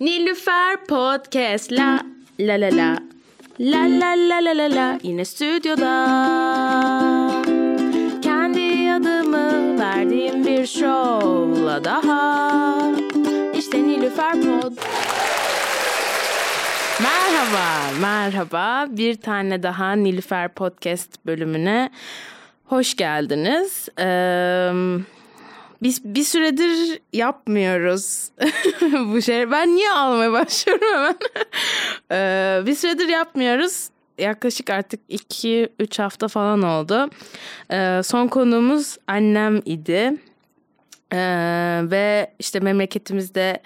Nilüfer Podcast. La la la la. La la la la la la. Yine stüdyoda. Kendi adımı verdiğim bir şovla daha. İşte Nilüfer Pod Merhaba, merhaba. Bir tane daha Nilüfer Podcast bölümüne hoş geldiniz. Ee, biz bir süredir yapmıyoruz bu şey. Ben niye almaya başlıyorum hemen? ee, bir süredir yapmıyoruz. Yaklaşık artık 2-3 hafta falan oldu. Ee, son konuğumuz annem idi. Ee, ve işte memleketimizde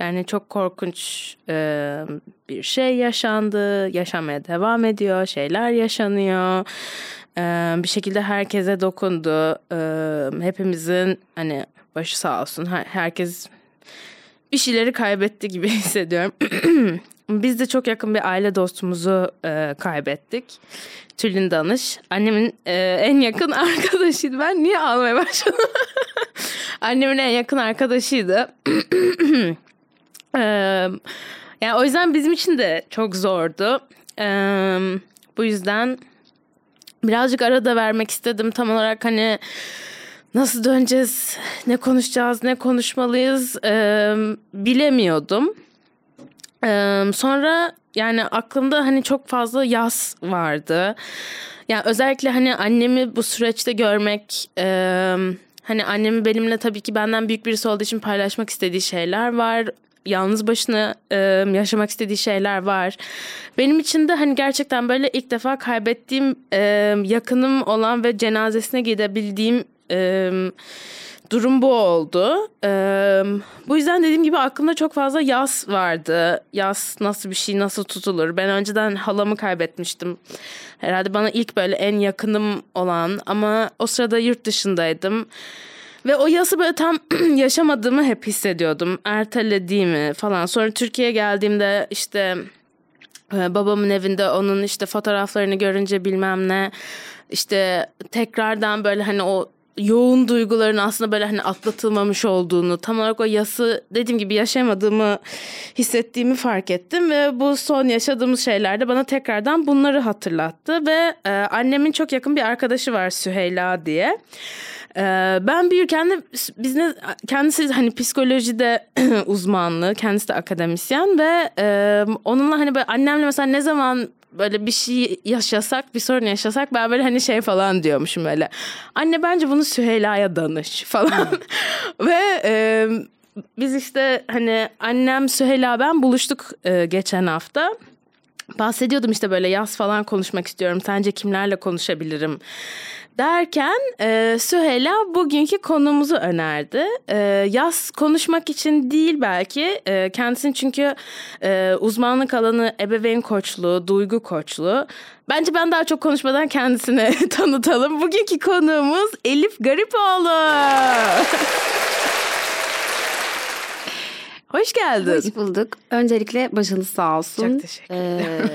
yani çok korkunç e, bir şey yaşandı, yaşamaya devam ediyor, şeyler yaşanıyor. E, bir şekilde herkese dokundu. E, hepimizin hani başı sağ olsun. Her, herkes bir şeyleri kaybetti gibi hissediyorum. Biz de çok yakın bir aile dostumuzu e, kaybettik. Tülin Danış. Annemin e, en yakın arkadaşıydı. Ben niye ağlamaya başladım? Annemin en yakın arkadaşıydı. Ee, yani o yüzden bizim için de çok zordu. Ee, bu yüzden birazcık arada vermek istedim. Tam olarak hani nasıl döneceğiz, ne konuşacağız, ne konuşmalıyız ee, bilemiyordum. Ee, sonra yani aklımda hani çok fazla yaz vardı. Yani özellikle hani annemi bu süreçte görmek... E, Hani annemin benimle tabii ki benden büyük birisi olduğu için paylaşmak istediği şeyler var yalnız başına e, yaşamak istediği şeyler var. Benim için de hani gerçekten böyle ilk defa kaybettiğim e, yakınım olan ve cenazesine gidebildiğim e, durum bu oldu. E, bu yüzden dediğim gibi aklımda çok fazla yas vardı. Yas nasıl bir şey, nasıl tutulur? Ben önceden halamı kaybetmiştim. Herhalde bana ilk böyle en yakınım olan ama o sırada yurt dışındaydım. Ve o yası böyle tam yaşamadığımı hep hissediyordum. Ertelediğimi falan. Sonra Türkiye'ye geldiğimde işte e, babamın evinde onun işte fotoğraflarını görünce bilmem ne işte tekrardan böyle hani o yoğun duyguların aslında böyle hani atlatılmamış olduğunu tam olarak o yası dediğim gibi yaşamadığımı hissettiğimi fark ettim ve bu son yaşadığımız şeylerde bana tekrardan bunları hatırlattı ve e, annemin çok yakın bir arkadaşı var Süheyla diye. Ee, ben büyürken de biz ne, kendisi hani psikolojide uzmanlı, kendisi de akademisyen ve e, onunla hani böyle annemle mesela ne zaman böyle bir şey yaşasak bir sorun yaşasak ben böyle hani şey falan diyormuşum böyle. Anne bence bunu Süheyla'ya danış falan. Ve e, biz işte hani annem Süheyla ben buluştuk e, geçen hafta. Bahsediyordum işte böyle yaz falan konuşmak istiyorum. Sence kimlerle konuşabilirim? Derken e, Süheyla bugünkü konumuzu önerdi. E, yaz konuşmak için değil belki. E, kendisinin çünkü e, uzmanlık alanı ebeveyn koçluğu, duygu koçluğu. Bence ben daha çok konuşmadan kendisine tanıtalım. Bugünkü konuğumuz Elif Garipoğlu. Hoş geldin. Hoş bulduk. Öncelikle başınız sağ olsun. Çok teşekkür ederim.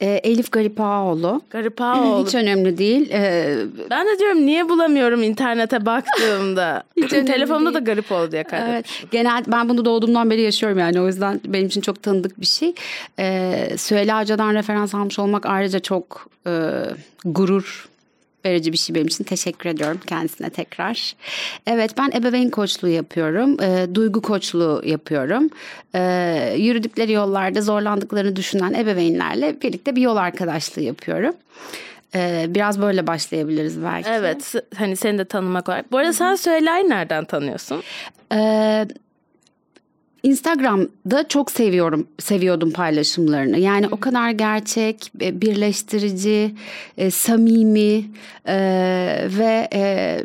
Ee, e, Elif Garipaoğlu. Garipaoğlu. Hiç önemli değil. Ee, ben de diyorum niye bulamıyorum internete baktığımda. Hiç telefonumda da Garipoğlu diye kaydetmişim. Evet, genel ben bunu doğduğumdan beri yaşıyorum yani o yüzden benim için çok tanıdık bir şey. Ee, Süheyla Hoca'dan referans almış olmak ayrıca çok e, gurur verici bir şey benim için. Teşekkür ediyorum kendisine tekrar. Evet ben ebeveyn koçluğu yapıyorum. E, duygu koçluğu yapıyorum. E, yürüdükleri yollarda zorlandıklarını düşünen ebeveynlerle birlikte bir yol arkadaşlığı yapıyorum. E, biraz böyle başlayabiliriz belki. Evet hani seni de tanımak olarak. Bu arada Hı-hı. sen Süheyla'yı nereden tanıyorsun? Evet Instagram'da çok seviyorum, seviyordum paylaşımlarını. Yani o kadar gerçek, e, birleştirici, e, samimi e, ve e,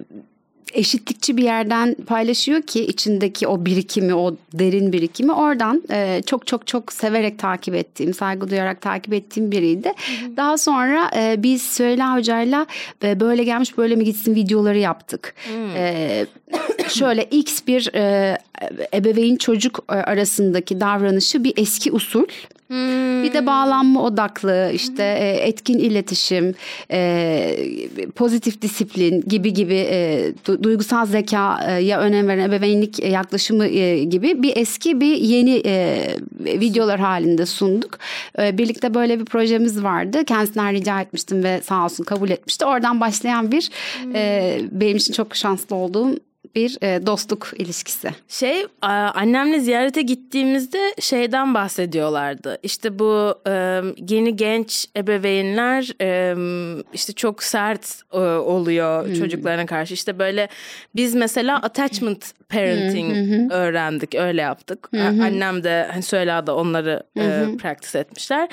eşitlikçi bir yerden paylaşıyor ki içindeki o birikimi, o derin birikimi oradan e, çok çok çok severek takip ettiğim, saygı duyarak takip ettiğim biriydi. Hı hı. Daha sonra e, biz Süheyla Hoca'yla e, böyle gelmiş böyle mi gitsin videoları yaptık. E, şöyle X bir e, ebeveyn çocuk arasındaki davranışı bir eski usul Hmm. Bir de bağlanma odaklı işte e, etkin iletişim, e, pozitif disiplin gibi gibi e, duygusal zekaya önem veren ebeveynlik yaklaşımı gibi bir eski bir yeni videolar halinde sunduk. Birlikte böyle bir projemiz vardı. Kendisinden rica etmiştim ve sağ olsun kabul etmişti. Oradan başlayan bir hmm. benim için çok şanslı olduğum bir e, dostluk ilişkisi. Şey annemle ziyarete gittiğimizde şeyden bahsediyorlardı. İşte bu e, yeni genç ebeveynler e, işte çok sert oluyor hmm. çocuklarına karşı. İşte böyle biz mesela attachment parenting hmm. öğrendik öyle yaptık. Hmm. Annem de hani söyledi onları e, practice etmişler.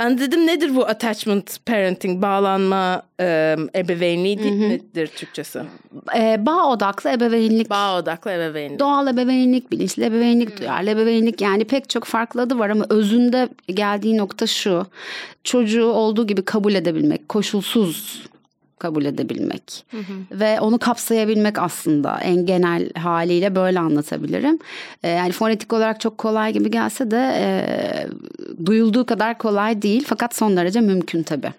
Ben dedim nedir bu attachment parenting, bağlanma e, ebeveynliği nedir Türkçesi? E, bağ odaklı ebeveynlik. Bağ odaklı ebeveynlik. Doğal ebeveynlik, bilinçli ebeveynlik, duyarlı ebeveynlik yani pek çok farklı adı var ama özünde geldiği nokta şu. Çocuğu olduğu gibi kabul edebilmek, koşulsuz kabul edebilmek hı hı. ve onu kapsayabilmek aslında en genel haliyle böyle anlatabilirim. E, yani fonetik olarak çok kolay gibi gelse de e, duyulduğu kadar kolay değil fakat son derece mümkün tabii.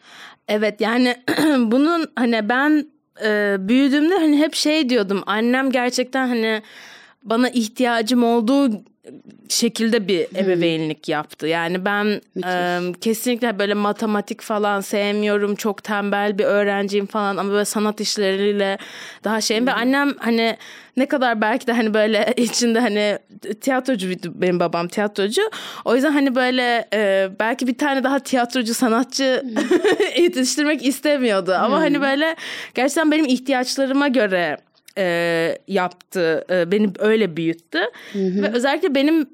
Evet yani bunun hani ben e, büyüdüğümde hani hep şey diyordum annem gerçekten hani bana ihtiyacım olduğu şekilde bir ebeveynlik yaptı. Yani ben e, kesinlikle böyle matematik falan sevmiyorum. Çok tembel bir öğrenciyim falan ama böyle sanat işleriyle daha şeyim. Ve annem hani ne kadar belki de hani böyle içinde hani tiyatrocu benim babam tiyatrocu. O yüzden hani böyle e, belki bir tane daha tiyatrocu sanatçı yetiştirmek istemiyordu. Ama hani böyle gerçekten benim ihtiyaçlarıma göre e, yaptı. E, beni öyle büyüttü. Hı hı. Ve özellikle benim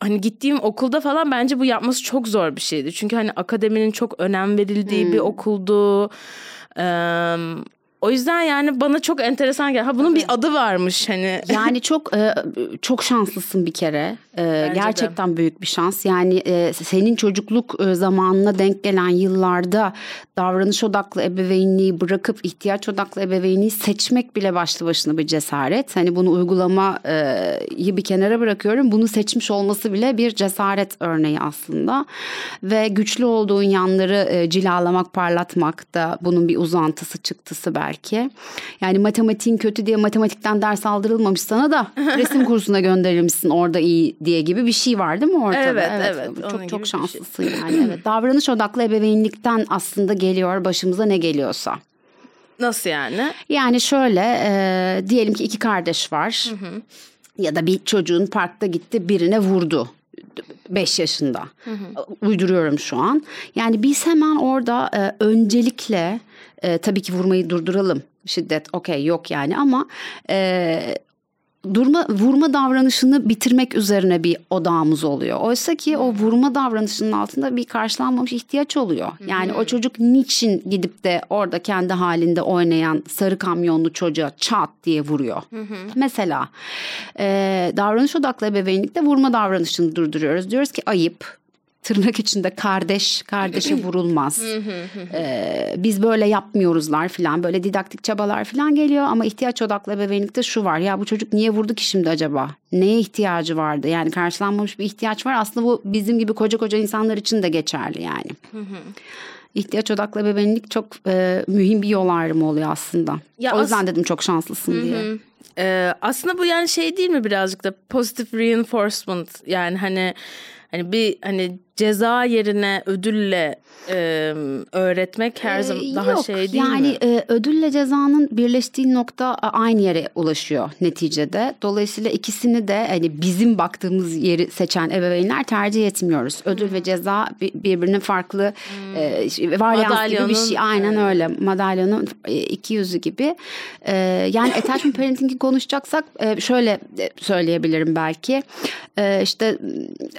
hani gittiğim okulda falan bence bu yapması çok zor bir şeydi. Çünkü hani akademinin çok önem verildiği hmm. bir okuldu. Ee, o yüzden yani bana çok enteresan geldi. Ha bunun bir adı varmış hani. Yani çok e, çok şanslısın bir kere. E, gerçekten de. büyük bir şans. Yani e, senin çocukluk zamanına denk gelen yıllarda davranış odaklı ebeveynliği bırakıp ihtiyaç odaklı ebeveynliği seçmek bile başlı başına bir cesaret. Hani bunu uygulamayı bir kenara bırakıyorum. Bunu seçmiş olması bile bir cesaret örneği aslında. Ve güçlü olduğun yanları cilalamak, parlatmak da bunun bir uzantısı çıktısı belki belki. Yani matematiğin kötü diye matematikten ders aldırılmamış sana da resim kursuna gönderilmişsin orada iyi diye gibi bir şey var değil mi ortada? Evet evet. evet çok çok şey. şanslısın şey. yani. Evet. Davranış odaklı ebeveynlikten aslında geliyor başımıza ne geliyorsa. Nasıl yani? Yani şöyle e, diyelim ki iki kardeş var. Hı hı. Ya da bir çocuğun parkta gitti birine vurdu. 5 yaşında. Hı hı. Uyduruyorum şu an. Yani biz hemen orada e, öncelikle e, tabii ki vurmayı durduralım. Şiddet okey yok yani ama e, durma vurma davranışını bitirmek üzerine bir odağımız oluyor. Oysa ki o vurma davranışının altında bir karşılanmamış ihtiyaç oluyor. Yani o çocuk niçin gidip de orada kendi halinde oynayan sarı kamyonlu çocuğa çat diye vuruyor. Mesela e, davranış odaklı ebeveynlikte vurma davranışını durduruyoruz. Diyoruz ki ayıp tırnak içinde kardeş kardeşe vurulmaz. ee, biz böyle yapmıyoruzlar falan böyle didaktik çabalar falan geliyor ama ihtiyaç odaklı ebeveynlikte şu var ya bu çocuk niye vurdu ki şimdi acaba? Neye ihtiyacı vardı? Yani karşılanmamış bir ihtiyaç var. Aslında bu bizim gibi koca koca insanlar için de geçerli yani. İhtiyaç odaklı ebeveynlik çok e, mühim bir yol ayrımı oluyor aslında. Ya o yüzden as- dedim çok şanslısın diye. Ee, aslında bu yani şey değil mi birazcık da positive reinforcement yani hani hani bir hani ceza yerine ödülle e, öğretmek her zaman ee, daha yok, şey değil yani, mi? Yani e, ödülle cezanın birleştiği nokta aynı yere ulaşıyor neticede. Dolayısıyla ikisini de hani bizim baktığımız yeri seçen ebeveynler tercih etmiyoruz. Ödül hmm. ve ceza birbirinin farklı hmm. e, varyans gibi bir şey. Aynen evet. öyle. Madalyonun e, iki yüzü gibi. E, yani attachment parenting'i konuşacaksak e, şöyle söyleyebilirim belki. E, işte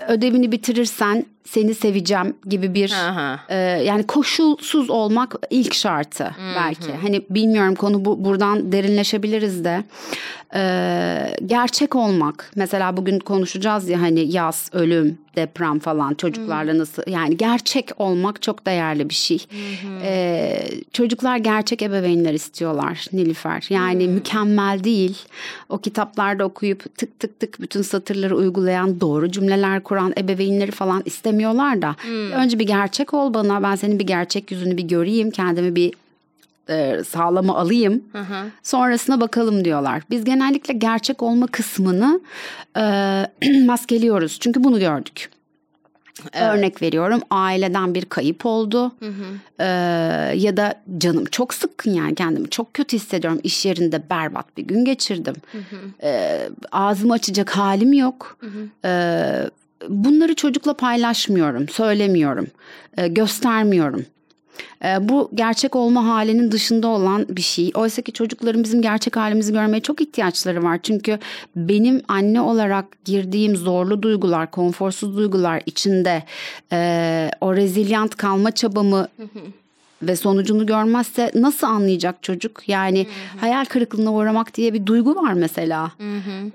ödevini bitirirsen seni seveceğim gibi bir e, yani koşulsuz olmak ilk şartı Hı-hı. belki. Hani bilmiyorum konu bu, buradan derinleşebiliriz de. Ee, gerçek olmak. Mesela bugün konuşacağız ya hani yaz, ölüm, deprem falan çocuklarla nasıl yani gerçek olmak çok değerli bir şey. Ee, çocuklar gerçek ebeveynler istiyorlar Nilüfer. Yani mükemmel değil. O kitaplarda okuyup tık tık tık bütün satırları uygulayan doğru cümleler kuran ebeveynleri falan istemiyorlar da. Önce bir gerçek ol bana ben senin bir gerçek yüzünü bir göreyim kendimi bir e, sağlama alayım. Sonrasına bakalım diyorlar. Biz genellikle gerçek olma kısmını e, maskeliyoruz. Çünkü bunu gördük. Örnek veriyorum aileden bir kayıp oldu. Ee, ya da canım çok sıkkın yani kendimi çok kötü hissediyorum. İş yerinde berbat bir gün geçirdim. Ee, ağzımı açacak halim yok. Ee, bunları çocukla paylaşmıyorum söylemiyorum. Ee, göstermiyorum bu gerçek olma halinin dışında olan bir şey. Oysa ki çocukların bizim gerçek halimizi görmeye çok ihtiyaçları var. Çünkü benim anne olarak girdiğim zorlu duygular, konforsuz duygular içinde e, o rezilyant kalma çabamı ve sonucunu görmezse nasıl anlayacak çocuk? Yani hayal kırıklığına uğramak diye bir duygu var mesela.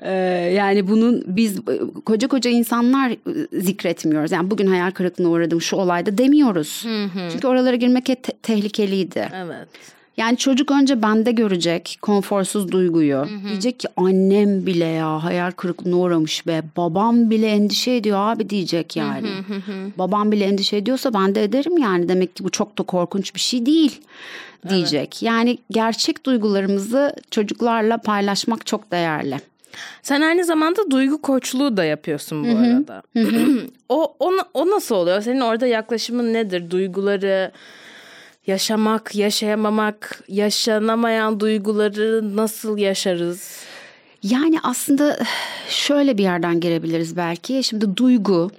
Ee, yani bunun biz e, koca koca insanlar e, zikretmiyoruz. Yani bugün hayal kırıklığına uğradım şu olayda demiyoruz. Çünkü oralara girmek te- tehlikeliydi. Evet. Yani çocuk önce bende görecek konforsuz duyguyu. Diyecek ki annem bile ya hayal kırıklığına uğramış be. Babam bile endişe ediyor abi diyecek yani. Babam bile endişe ediyorsa ben de ederim yani. Demek ki bu çok da korkunç bir şey değil diyecek. Yani gerçek duygularımızı çocuklarla paylaşmak çok değerli. Sen aynı zamanda duygu koçluğu da yapıyorsun bu arada. o, o o nasıl oluyor? Senin orada yaklaşımın nedir? Duyguları yaşamak, yaşayamamak, yaşanamayan duyguları nasıl yaşarız? Yani aslında şöyle bir yerden girebiliriz belki. Şimdi duygu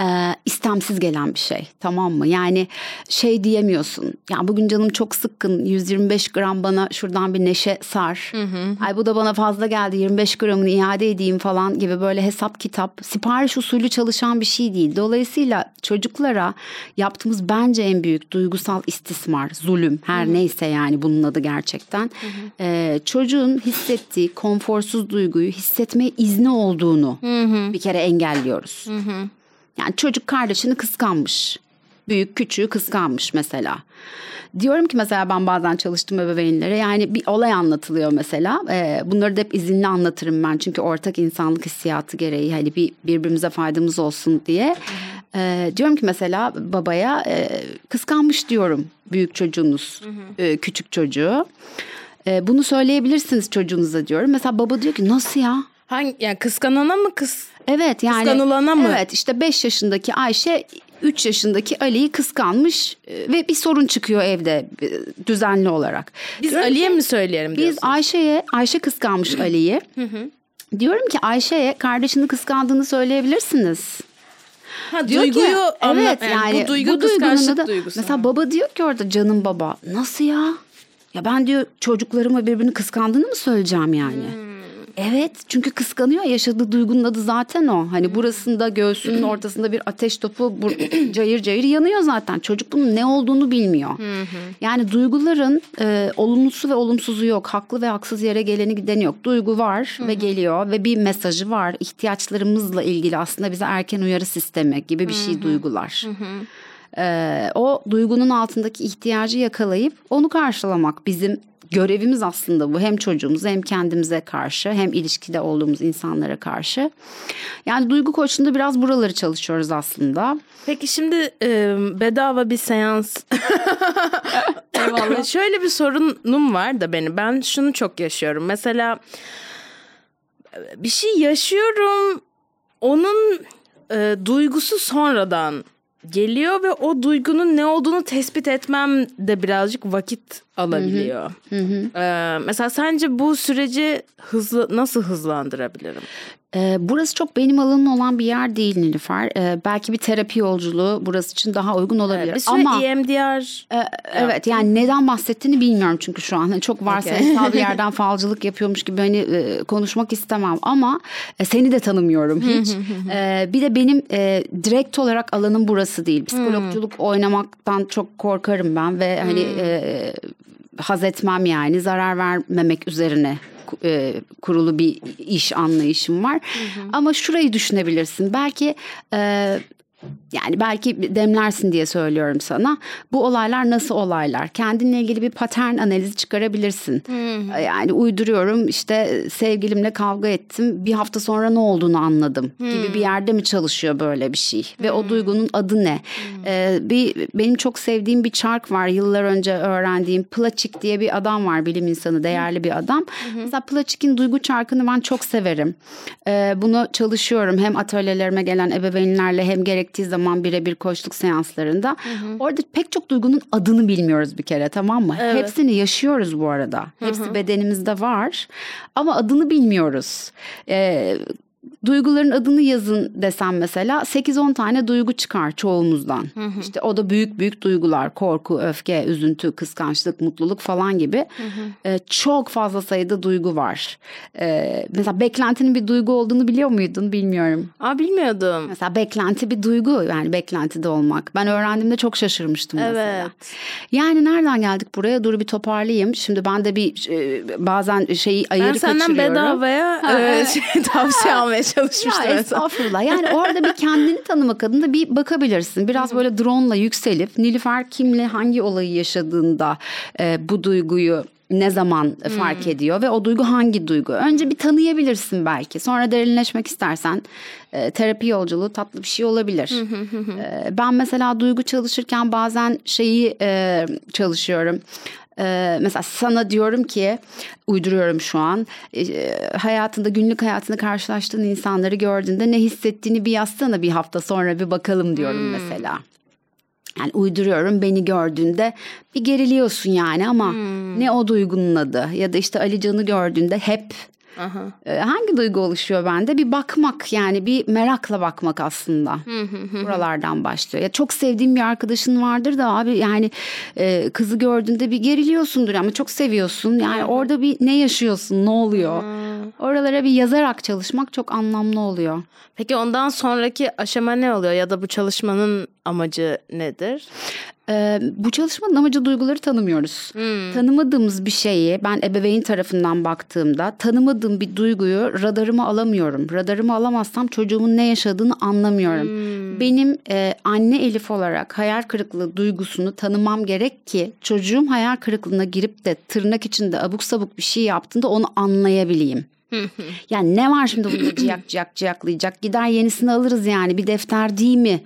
e, istemsiz gelen bir şey tamam mı? Yani şey diyemiyorsun. Ya bugün canım çok sıkkın 125 gram bana şuradan bir neşe sar. Ay bu da bana fazla geldi 25 gramını iade edeyim falan gibi böyle hesap kitap sipariş usulü çalışan bir şey değil. Dolayısıyla çocuklara yaptığımız bence en büyük duygusal istismar, zulüm her neyse yani bunun adı gerçekten. E, çocuğun hissettiği konforsuz duyguyu hissetmeye izni olduğunu bir kere engelliyoruz. Yani çocuk kardeşini kıskanmış. Büyük küçüğü kıskanmış mesela. Diyorum ki mesela ben bazen çalıştım ebeveynlere yani bir olay anlatılıyor mesela. Ee, bunları da hep izinli anlatırım ben çünkü ortak insanlık hissiyatı gereği hani bir birbirimize faydamız olsun diye. Ee, diyorum ki mesela babaya e, kıskanmış diyorum büyük çocuğunuz e, küçük çocuğu. E, bunu söyleyebilirsiniz çocuğunuza diyorum. Mesela baba diyor ki nasıl ya? Hangi yani kıskanana mı kız? Evet yani Kıskanılana mı? Evet işte 5 yaşındaki Ayşe 3 yaşındaki Ali'yi kıskanmış e, ve bir sorun çıkıyor evde e, düzenli olarak. Biz Ali'ye mi söyleyelim biz diyorsun? Ayşe'ye Ayşe kıskanmış Ali'yi. Diyorum ki Ayşe'ye kardeşini kıskandığını söyleyebilirsiniz. ha, Diyor duyguyu ki, anla- evet yani, yani bu duygu bu duygunun kıskançlık da- duygusu. Mesela baba diyor ki orada canım baba nasıl ya? Ya ben diyor çocuklarıma birbirini kıskandığını mı söyleyeceğim yani? Hmm. Evet çünkü kıskanıyor yaşadığı duygunun adı zaten o. Hani burasında göğsünün ortasında bir ateş topu bur- cayır cayır yanıyor zaten. Çocuk bunun ne olduğunu bilmiyor. Yani duyguların e, olumlusu ve olumsuzu yok. Haklı ve haksız yere geleni gideni yok. Duygu var ve geliyor ve bir mesajı var. İhtiyaçlarımızla ilgili aslında bize erken uyarı sistemi gibi bir şey duygular. Ee, o duygunun altındaki ihtiyacı yakalayıp onu karşılamak bizim görevimiz aslında bu. Hem çocuğumuza hem kendimize karşı hem ilişkide olduğumuz insanlara karşı. Yani duygu koçluğunda biraz buraları çalışıyoruz aslında. Peki şimdi e, bedava bir seans. Eyvallah. Şöyle bir sorunum var da benim. Ben şunu çok yaşıyorum. Mesela bir şey yaşıyorum. Onun e, duygusu sonradan geliyor ve o duygunun ne olduğunu tespit etmem de birazcık vakit alabiliyor. E, mesela sence bu süreci hızlı nasıl hızlandırabilirim? Ee, burası çok benim alanım olan bir yer değil Nilüfer. Ee, belki bir terapi yolculuğu burası için daha uygun olabilir. Bir süre Ama EMDR e, evet yani neden bahsettiğini bilmiyorum çünkü şu an. Çok varsayımsal bir yerden falcılık yapıyormuş gibi hani e, konuşmak istemem ama e, seni de tanımıyorum hiç. Bir de benim e, direkt olarak alanım burası değil. Psikologculuk oynamaktan çok korkarım ben ve hani e, haz etmem yani zarar vermemek üzerine e, kurulu bir iş anlayışım var. Hı hı. Ama şurayı düşünebilirsin. Belki e, yani belki demlersin diye söylüyorum sana. Bu olaylar nasıl olaylar? Kendinle ilgili bir patern analizi çıkarabilirsin. Hmm. Yani uyduruyorum işte sevgilimle kavga ettim. Bir hafta sonra ne olduğunu anladım hmm. gibi bir yerde mi çalışıyor böyle bir şey? Hmm. Ve o hmm. duygunun adı ne? Hmm. Ee, bir benim çok sevdiğim bir çark var. Yıllar önce öğrendiğim Plaçik diye bir adam var. Bilim insanı, değerli bir adam. Hmm. Mesela Plaçik'in duygu çarkını ben çok severim. Ee, bunu çalışıyorum. Hem atölyelerime gelen ebeveynlerle hem gerek gerektiği zaman birebir koçluk seanslarında. Hı hı. Orada pek çok duygunun adını bilmiyoruz bir kere tamam mı? Evet. Hepsini yaşıyoruz bu arada. Hepsi hı hı. bedenimizde var ama adını bilmiyoruz. Ee, duyguların adını yazın desem mesela 8-10 tane duygu çıkar çoğumuzdan. Hı hı. İşte o da büyük büyük duygular korku, öfke, üzüntü, kıskançlık, mutluluk falan gibi. Hı hı. Ee, çok fazla sayıda duygu var. Ee, mesela beklentinin bir duygu olduğunu biliyor muydun bilmiyorum. Aa bilmiyordum. Mesela beklenti bir duygu yani beklentide olmak. Ben öğrendiğimde çok şaşırmıştım evet. mesela. Yani nereden geldik buraya? Dur bir toparlayayım. Şimdi ben de bir e, bazen şeyi ayırı kaçırıyorum. Ben senden bedavaya e, şey, tavsiye almaya çalışmıştım. Ya estağfurullah. Yani orada bir kendini tanımak adına bir bakabilirsin. Biraz böyle drone ile yükselip Nilüfer kimle hangi olayı yaşadığında e, bu duyguyu ne zaman fark hmm. ediyor ve o duygu hangi duygu? Önce bir tanıyabilirsin belki. Sonra derinleşmek istersen e, terapi yolculuğu tatlı bir şey olabilir. e, ben mesela duygu çalışırken bazen şeyi e, çalışıyorum. Ee, mesela sana diyorum ki uyduruyorum şu an e, hayatında günlük hayatında karşılaştığın insanları gördüğünde ne hissettiğini bir yazsana bir hafta sonra bir bakalım diyorum hmm. mesela. Yani uyduruyorum beni gördüğünde bir geriliyorsun yani ama hmm. ne o duygunun adı ya da işte Ali Can'ı gördüğünde hep Aha. Ee, hangi duygu oluşuyor bende? Bir bakmak yani bir merakla bakmak aslında. Buralardan başlıyor. Ya çok sevdiğim bir arkadaşın vardır da abi yani e, kızı gördüğünde bir geriliyorsundur ama çok seviyorsun. Yani orada bir ne yaşıyorsun? Ne oluyor? Oralara bir yazarak çalışmak çok anlamlı oluyor. Peki ondan sonraki aşama ne oluyor ya da bu çalışmanın amacı nedir? Ee, bu çalışmanın amacı duyguları tanımıyoruz. Hmm. Tanımadığımız bir şeyi ben ebeveyn tarafından baktığımda tanımadığım bir duyguyu radarıma alamıyorum. Radarıma alamazsam çocuğumun ne yaşadığını anlamıyorum. Hmm. Benim e, anne Elif olarak hayal kırıklığı duygusunu tanımam gerek ki çocuğum hayal kırıklığına girip de tırnak içinde abuk sabuk bir şey yaptığında onu anlayabileyim. yani ne var şimdi bunda ciyak ciyak ciyaklayacak gider yenisini alırız yani bir defter değil mi?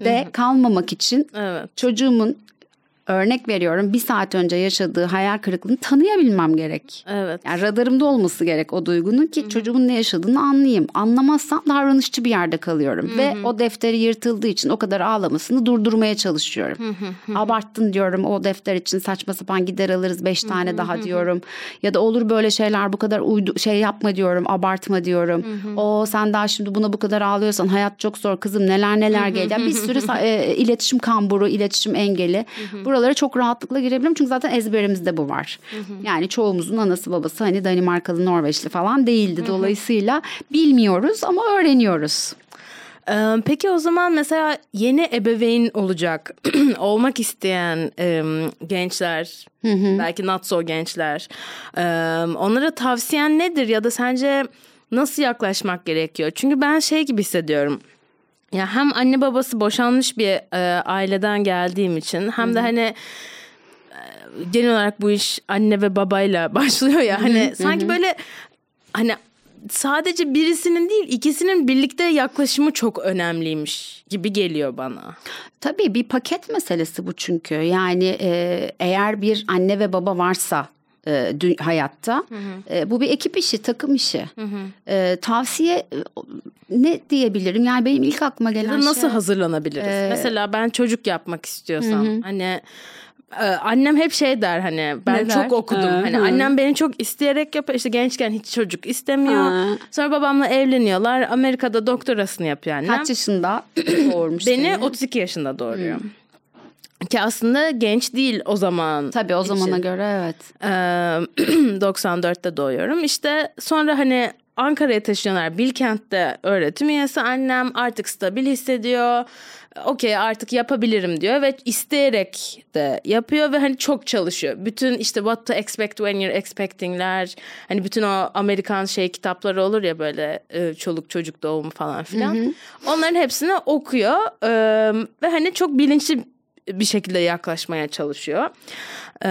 De kalmamak için evet. çocuğumun örnek veriyorum bir saat önce yaşadığı hayal kırıklığını tanıyabilmem gerek. Evet. Yani radarımda olması gerek o duygunun ki Hı-hı. çocuğumun ne yaşadığını anlayayım. Anlamazsam davranışçı bir yerde kalıyorum. Hı-hı. Ve o defteri yırtıldığı için o kadar ağlamasını durdurmaya çalışıyorum. Hı-hı. Abarttın diyorum o defter için saçma sapan gider alırız beş tane Hı-hı. daha diyorum. Ya da olur böyle şeyler bu kadar uydu şey yapma diyorum abartma diyorum. Hı-hı. O sen daha şimdi buna bu kadar ağlıyorsan hayat çok zor kızım neler neler geliyor. Bir sürü e, iletişim kamburu, iletişim engeli. Hı-hı buralara çok rahatlıkla girebilirim. Çünkü zaten ezberimizde bu var. Hı hı. Yani çoğumuzun anası babası hani Danimarkalı, Norveçli falan değildi. Dolayısıyla hı hı. bilmiyoruz ama öğreniyoruz. Peki o zaman mesela yeni ebeveyn olacak, olmak isteyen e, gençler, hı hı. belki not so gençler, e, onlara tavsiyen nedir ya da sence nasıl yaklaşmak gerekiyor? Çünkü ben şey gibi hissediyorum. Ya hem anne babası boşanmış bir e, aileden geldiğim için hem de hani e, genel olarak bu iş anne ve babayla başlıyor ya. Hani sanki böyle hani sadece birisinin değil ikisinin birlikte yaklaşımı çok önemliymiş gibi geliyor bana. Tabii bir paket meselesi bu çünkü. Yani e, eğer bir anne ve baba varsa e, hayatta. Hı hı. E, bu bir ekip işi, takım işi. Hı hı. E, tavsiye e, ne diyebilirim? Yani benim ilk aklıma gelen nasıl şey. hazırlanabiliriz? E, Mesela ben çocuk yapmak istiyorsam hı hı. hani e, annem hep şey der hani ben ne çok der? okudum. Hı, hani hı. annem beni çok isteyerek yapıyor. İşte gençken hiç çocuk istemiyor. Hı. Sonra babamla evleniyorlar. Amerika'da doktorasını yapıyor annem. Kaç yaşında doğurmuş Beni seni? 32 yaşında doğuruyor. Hı. Ki aslında genç değil o zaman. Tabii o zamana için. göre evet. Ee, 94'te doğuyorum. İşte sonra hani Ankara'ya taşınıyorlar. Bilkent'te öğretim üyesi annem artık stabil hissediyor. Okey artık yapabilirim diyor ve isteyerek de yapıyor ve hani çok çalışıyor. Bütün işte what to expect when you're expecting'ler hani bütün o Amerikan şey kitapları olur ya böyle çoluk çocuk doğumu falan filan. Onların hepsini okuyor ve hani çok bilinçli bir şekilde yaklaşmaya çalışıyor. E,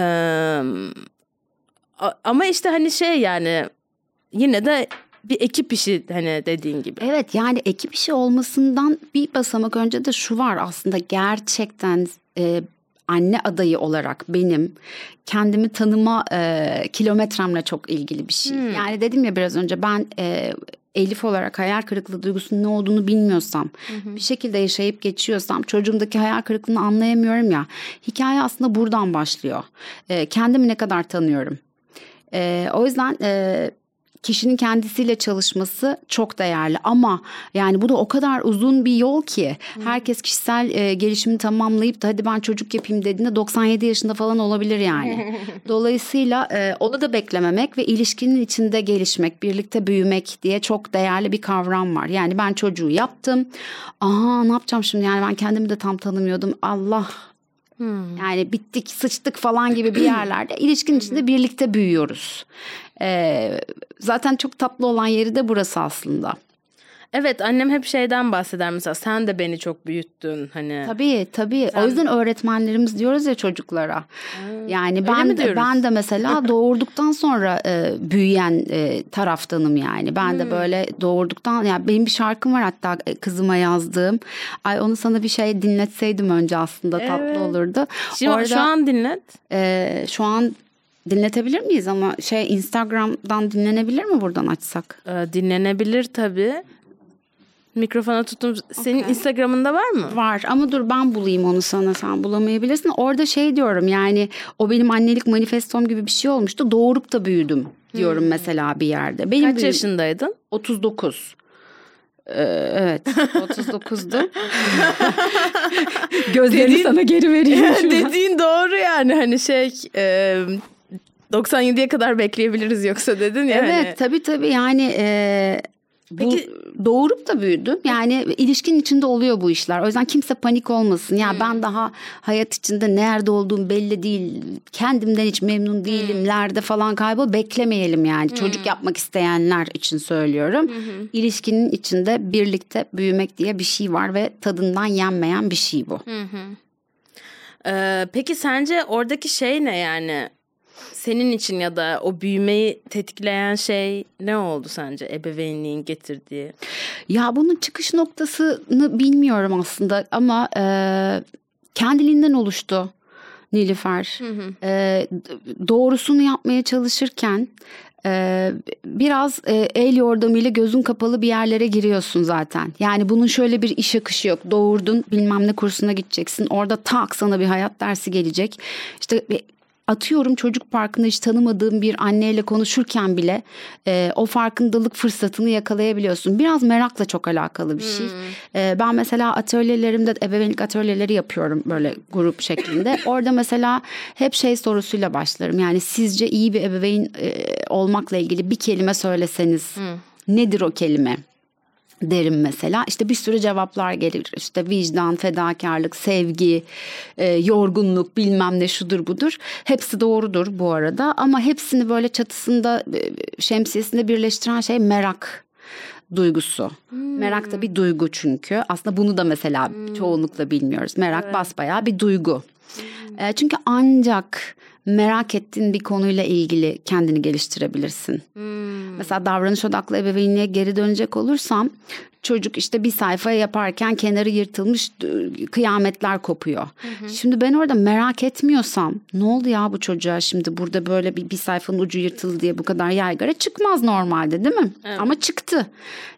ama işte hani şey yani yine de bir ekip işi hani dediğin gibi. Evet yani ekip işi olmasından bir basamak önce de şu var aslında gerçekten e, anne adayı olarak benim kendimi tanıma e, kilometremle çok ilgili bir şey. Hmm. Yani dedim ya biraz önce ben e, Elif olarak hayal kırıklığı duygusunun ne olduğunu bilmiyorsam, hı bir şekilde yaşayıp geçiyorsam, çocuğumdaki hayal kırıklığını anlayamıyorum ya. Hikaye aslında buradan başlıyor. E, kendimi ne kadar tanıyorum. E, o yüzden e, kişinin kendisiyle çalışması çok değerli ama yani bu da o kadar uzun bir yol ki herkes kişisel e, gelişimini tamamlayıp da hadi ben çocuk yapayım dediğinde 97 yaşında falan olabilir yani. Dolayısıyla e, onu da beklememek ve ilişkinin içinde gelişmek, birlikte büyümek diye çok değerli bir kavram var. Yani ben çocuğu yaptım. Aha ne yapacağım şimdi yani ben kendimi de tam tanımıyordum. Allah Hmm. Yani bittik, sıçtık falan gibi bir yerlerde ilişkin içinde birlikte büyüyoruz. Ee, zaten çok tatlı olan yeri de burası aslında. Evet annem hep şeyden bahseder mesela sen de beni çok büyüttün hani. Tabii tabii sen... o yüzden öğretmenlerimiz diyoruz ya çocuklara. Hmm. Yani ben de, ben de mesela doğurduktan sonra e, büyüyen e, taraftanım yani. Ben hmm. de böyle doğurduktan yani benim bir şarkım var hatta e, kızıma yazdığım. Ay onu sana bir şey dinletseydim önce aslında tatlı evet. olurdu. Şimdi Orada, şu an dinlet. E, şu an dinletebilir miyiz ama şey Instagram'dan dinlenebilir mi buradan açsak? Ee, dinlenebilir tabii. Mikrofona tuttum. Senin okay. Instagram'ında var mı? Var ama dur ben bulayım onu sana sen bulamayabilirsin. Orada şey diyorum yani o benim annelik manifestom gibi bir şey olmuştu. Doğurup da büyüdüm diyorum hmm. mesela bir yerde. Benim Kaç yaşındaydın? 39. Ee, evet 39'du. Gözlerini dediğin, sana geri vereyim. dediğin doğru yani hani şey e, 97'ye kadar bekleyebiliriz yoksa dedin ya. Evet hani. tabii tabii yani e, Peki bu, doğurup da büyüdüm. Yani ilişkinin içinde oluyor bu işler. O yüzden kimse panik olmasın. Ya hmm. ben daha hayat içinde nerede olduğum belli değil. Kendimden hiç memnun değilim. Hmm. Falan kaybol beklemeyelim yani. Hmm. Çocuk yapmak isteyenler için söylüyorum. Hmm. İlişkinin içinde birlikte büyümek diye bir şey var ve tadından yenmeyen bir şey bu. Hmm. Ee, peki sence oradaki şey ne yani? Senin için ya da o büyümeyi tetikleyen şey ne oldu sence ebeveynliğin getirdiği? Ya bunun çıkış noktasını bilmiyorum aslında ama e, kendiliğinden oluştu. Nilüfer. Hı hı. E, doğrusunu yapmaya çalışırken ee, biraz e, el yordamıyla gözün kapalı bir yerlere giriyorsun zaten. Yani bunun şöyle bir iş akışı yok. Doğurdun bilmem ne kursuna gideceksin. Orada tak sana bir hayat dersi gelecek. İşte atıyorum çocuk parkında hiç tanımadığım bir anneyle konuşurken bile e, o farkındalık fırsatını yakalayabiliyorsun. Biraz merakla çok alakalı bir şey. Hmm. E, ben mesela atölyelerimde ebeveynlik atölyeleri yapıyorum böyle grup şeklinde. Orada mesela hep şey sorusuyla başlarım. Yani sizce iyi bir ebeveyn e, olmakla ilgili bir kelime söyleseniz hmm. nedir o kelime? Derim mesela. İşte bir sürü cevaplar gelir. İşte vicdan, fedakarlık, sevgi, e, yorgunluk bilmem ne şudur budur. Hepsi doğrudur bu arada ama hepsini böyle çatısında e, şemsiyesinde birleştiren şey merak duygusu. Hmm. Merak da bir duygu çünkü. Aslında bunu da mesela hmm. çoğunlukla bilmiyoruz. Merak evet. basbayağı bir duygu. Hmm. E, çünkü ancak merak ettiğin bir konuyla ilgili kendini geliştirebilirsin. Hmm. Mesela davranış odaklı ebeveynliğe geri dönecek olursam çocuk işte bir sayfa yaparken kenarı yırtılmış kıyametler kopuyor. Hı hı. Şimdi ben orada merak etmiyorsam ne oldu ya bu çocuğa şimdi burada böyle bir, bir sayfanın ucu yırtıldı diye bu kadar yaygara çıkmaz normalde değil mi? Evet. Ama çıktı.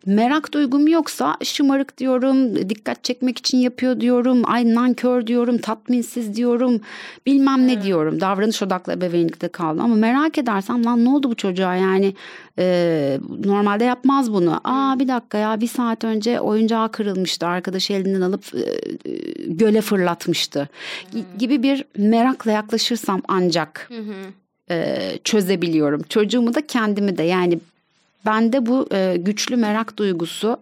Merak duygum yoksa şımarık diyorum, dikkat çekmek için yapıyor diyorum, ay nankör diyorum, tatminsiz diyorum, bilmem evet. ne diyorum. Davranış odaklı ebeveynlikte kaldım ama merak edersem lan ne oldu bu çocuğa yani e, normalde yapmaz bunu. Aa bir dakika ya bir saat önce oyuncağı kırılmıştı. Arkadaş elinden alıp e, göle fırlatmıştı. Hmm. Gibi bir merakla yaklaşırsam ancak e, çözebiliyorum. Çocuğumu da kendimi de yani bende bu e, güçlü merak duygusu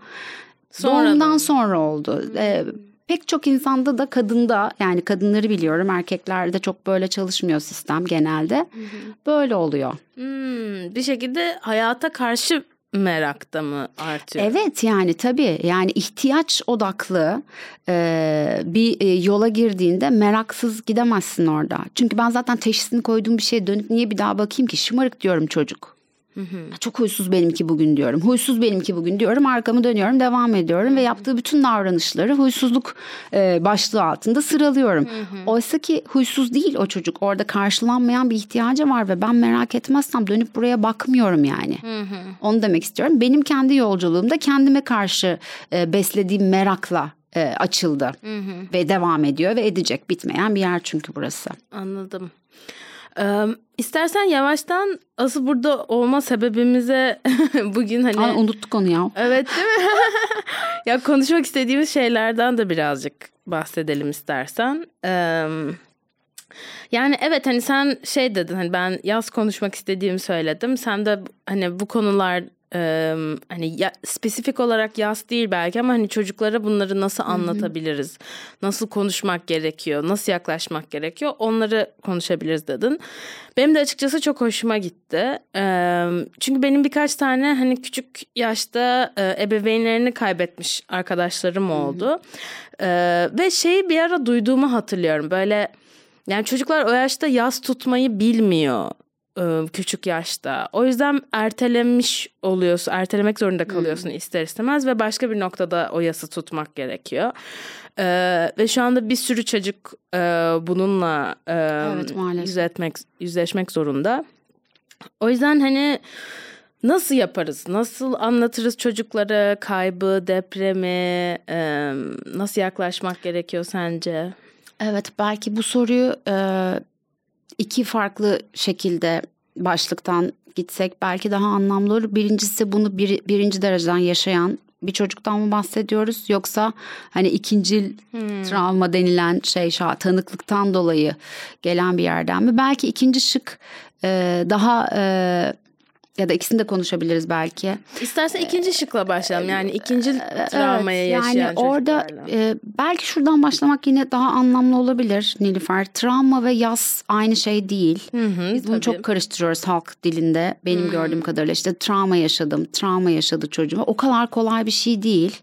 sonra doğumdan sonra oldu. E, pek çok insanda da kadında yani kadınları biliyorum erkeklerde çok böyle çalışmıyor sistem genelde. Hı hı. Böyle oluyor. Hmm, bir şekilde hayata karşı merakta mı artıyor? Evet yani tabii yani ihtiyaç odaklı e, bir e, yola girdiğinde meraksız gidemezsin orada. Çünkü ben zaten teşhisini koyduğum bir şeye dönüp niye bir daha bakayım ki şımarık diyorum çocuk. Hı hı. Çok huysuz benimki bugün diyorum. Huysuz benimki bugün diyorum. Arkamı dönüyorum, devam ediyorum ve yaptığı bütün davranışları huysuzluk e, başlığı altında sıralıyorum. Hı hı. Oysa ki huysuz değil o çocuk. Orada karşılanmayan bir ihtiyacı var ve ben merak etmezsem dönüp buraya bakmıyorum yani. Hı hı. Onu demek istiyorum. Benim kendi yolculuğumda kendime karşı e, beslediğim merakla e, açıldı hı hı. ve devam ediyor ve edecek bitmeyen bir yer çünkü burası. Anladım. Ee, istersen yavaştan asıl burada olma sebebimize bugün hani... Aa, unuttuk onu ya. Evet değil mi? ya konuşmak istediğimiz şeylerden de birazcık bahsedelim istersen. Ee, yani evet hani sen şey dedin hani ben yaz konuşmak istediğimi söyledim. Sen de hani bu konular e, hani ya, spesifik olarak yaz değil belki ama hani çocuklara bunları nasıl anlatabiliriz? Nasıl konuşmak gerekiyor? Nasıl yaklaşmak gerekiyor? Onları konuşabiliriz dedin. Benim de açıkçası çok hoşuma gitti. E, çünkü benim birkaç tane hani küçük yaşta e, ebeveynlerini kaybetmiş arkadaşlarım oldu. E, ve şeyi bir ara duyduğumu hatırlıyorum. Böyle yani çocuklar o yaşta yaz tutmayı bilmiyor küçük yaşta. O yüzden ertelemiş oluyorsun, ertelemek zorunda kalıyorsun hmm. ister istemez ve başka bir noktada o yası tutmak gerekiyor. Ee, ve şu anda bir sürü çocuk e, bununla e, evet, yüzleşmek, yüzleşmek zorunda. O yüzden hani nasıl yaparız? Nasıl anlatırız çocuklara kaybı, depremi? E, nasıl yaklaşmak gerekiyor sence? Evet belki bu soruyu e, iki farklı şekilde başlıktan gitsek belki daha anlamlı olur. Birincisi bunu bir, birinci dereceden yaşayan bir çocuktan mı bahsediyoruz yoksa hani ikinci hmm. travma denilen şey tanıklıktan dolayı gelen bir yerden mi? Belki ikinci şık e, daha e, ya da ikisini de konuşabiliriz belki. İstersen ikinci şıkla başlayalım. Yani ikinci travmaya evet, yaşayan yani orada e, belki şuradan başlamak yine daha anlamlı olabilir Nilüfer. Travma ve yas aynı şey değil. Hı hı, Biz bunu tabii. çok karıştırıyoruz halk dilinde. Benim hı. gördüğüm kadarıyla işte travma yaşadım, travma yaşadı çocuğum. O kadar kolay bir şey değil.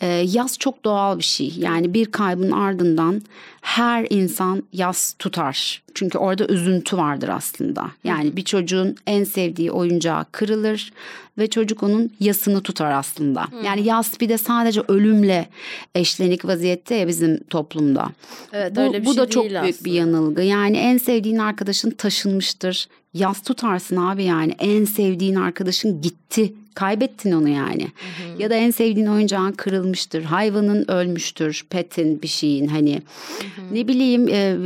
E, yas çok doğal bir şey. Yani bir kaybın ardından her insan yas tutar. Çünkü orada üzüntü vardır aslında. Yani bir çocuğun en sevdiği oyuncağı kırılır ve çocuk onun yasını tutar aslında. Yani yas bir de sadece ölümle eşlenik vaziyette ya bizim toplumda. Evet, bu, öyle bir bu şey da çok büyük aslında. bir yanılgı. Yani en sevdiğin arkadaşın taşınmıştır. Yas tutarsın abi yani en sevdiğin arkadaşın gitti kaybettin onu yani. Hı hı. Ya da en sevdiğin oyuncağın kırılmıştır, hayvanın ölmüştür, petin bir şeyin hani hı hı. ne bileyim e,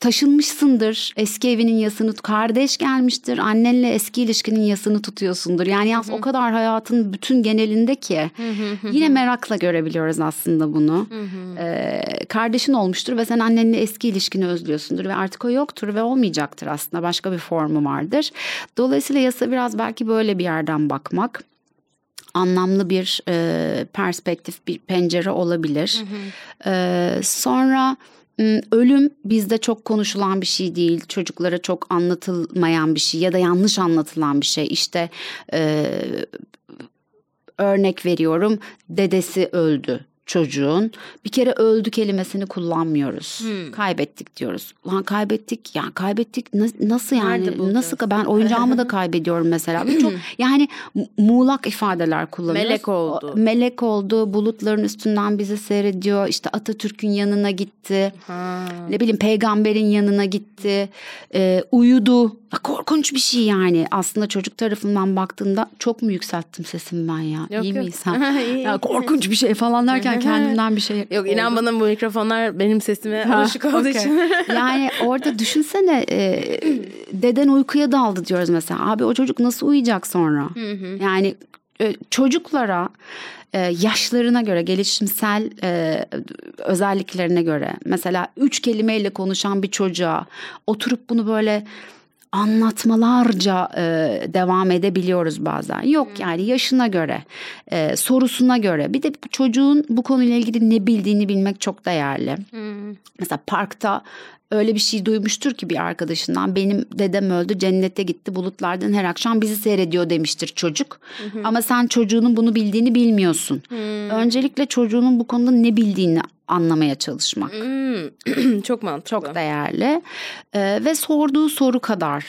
taşınmışsındır. Eski evinin yasını kardeş gelmiştir. Annenle eski ilişkinin yasını tutuyorsundur. Yani yaz o kadar hayatın bütün genelinde ki yine merakla görebiliyoruz aslında bunu. Ee, kardeşin olmuştur ve sen annenle eski ilişkini özlüyorsundur ve artık o yoktur ve olmayacaktır aslında. Başka bir formu vardır. Dolayısıyla yasa biraz belki böyle bir yerden bakmak anlamlı bir e, perspektif, bir pencere olabilir. Hı hı. E, sonra ölüm bizde çok konuşulan bir şey değil. Çocuklara çok anlatılmayan bir şey ya da yanlış anlatılan bir şey. İşte e, örnek veriyorum dedesi öldü çocuğun bir kere öldü kelimesini kullanmıyoruz. Hmm. Kaybettik diyoruz. Lan kaybettik ya kaybettik nasıl yani nasıl ben oyuncağımı da kaybediyorum mesela. çok yani muğlak ifadeler kullanıyoruz. Melek oldu. melek oldu. Bulutların üstünden bizi seyrediyor. İşte Atatürk'ün yanına gitti. Ha. Ne bileyim peygamberin yanına gitti. Ee, uyudu. Korkunç bir şey yani. Aslında çocuk tarafından baktığında çok mu yükselttim sesimi ben ya? Yok, İyi yok. ya korkunç bir şey falan derken kendimden bir şey. Yok inan bana bu mikrofonlar benim sesime ha, alışık olduğu okay. için. yani orada düşünsene e, deden uykuya daldı diyoruz mesela. Abi o çocuk nasıl uyuyacak sonra? yani e, çocuklara e, yaşlarına göre gelişimsel e, özelliklerine göre mesela üç kelimeyle konuşan bir çocuğa oturup bunu böyle anlatmalarca e, devam edebiliyoruz bazen. Yok yani yaşına göre, e, sorusuna göre. Bir de çocuğun bu konuyla ilgili ne bildiğini bilmek çok değerli. Mesela parkta öyle bir şey duymuştur ki bir arkadaşından benim dedem öldü cennete gitti bulutlardan her akşam bizi seyrediyor demiştir çocuk. Hı hı. Ama sen çocuğunun bunu bildiğini bilmiyorsun. Hı. Öncelikle çocuğunun bu konuda ne bildiğini anlamaya çalışmak. Hmm. çok mantıklı. Çok değerli. Ee, ve sorduğu soru kadar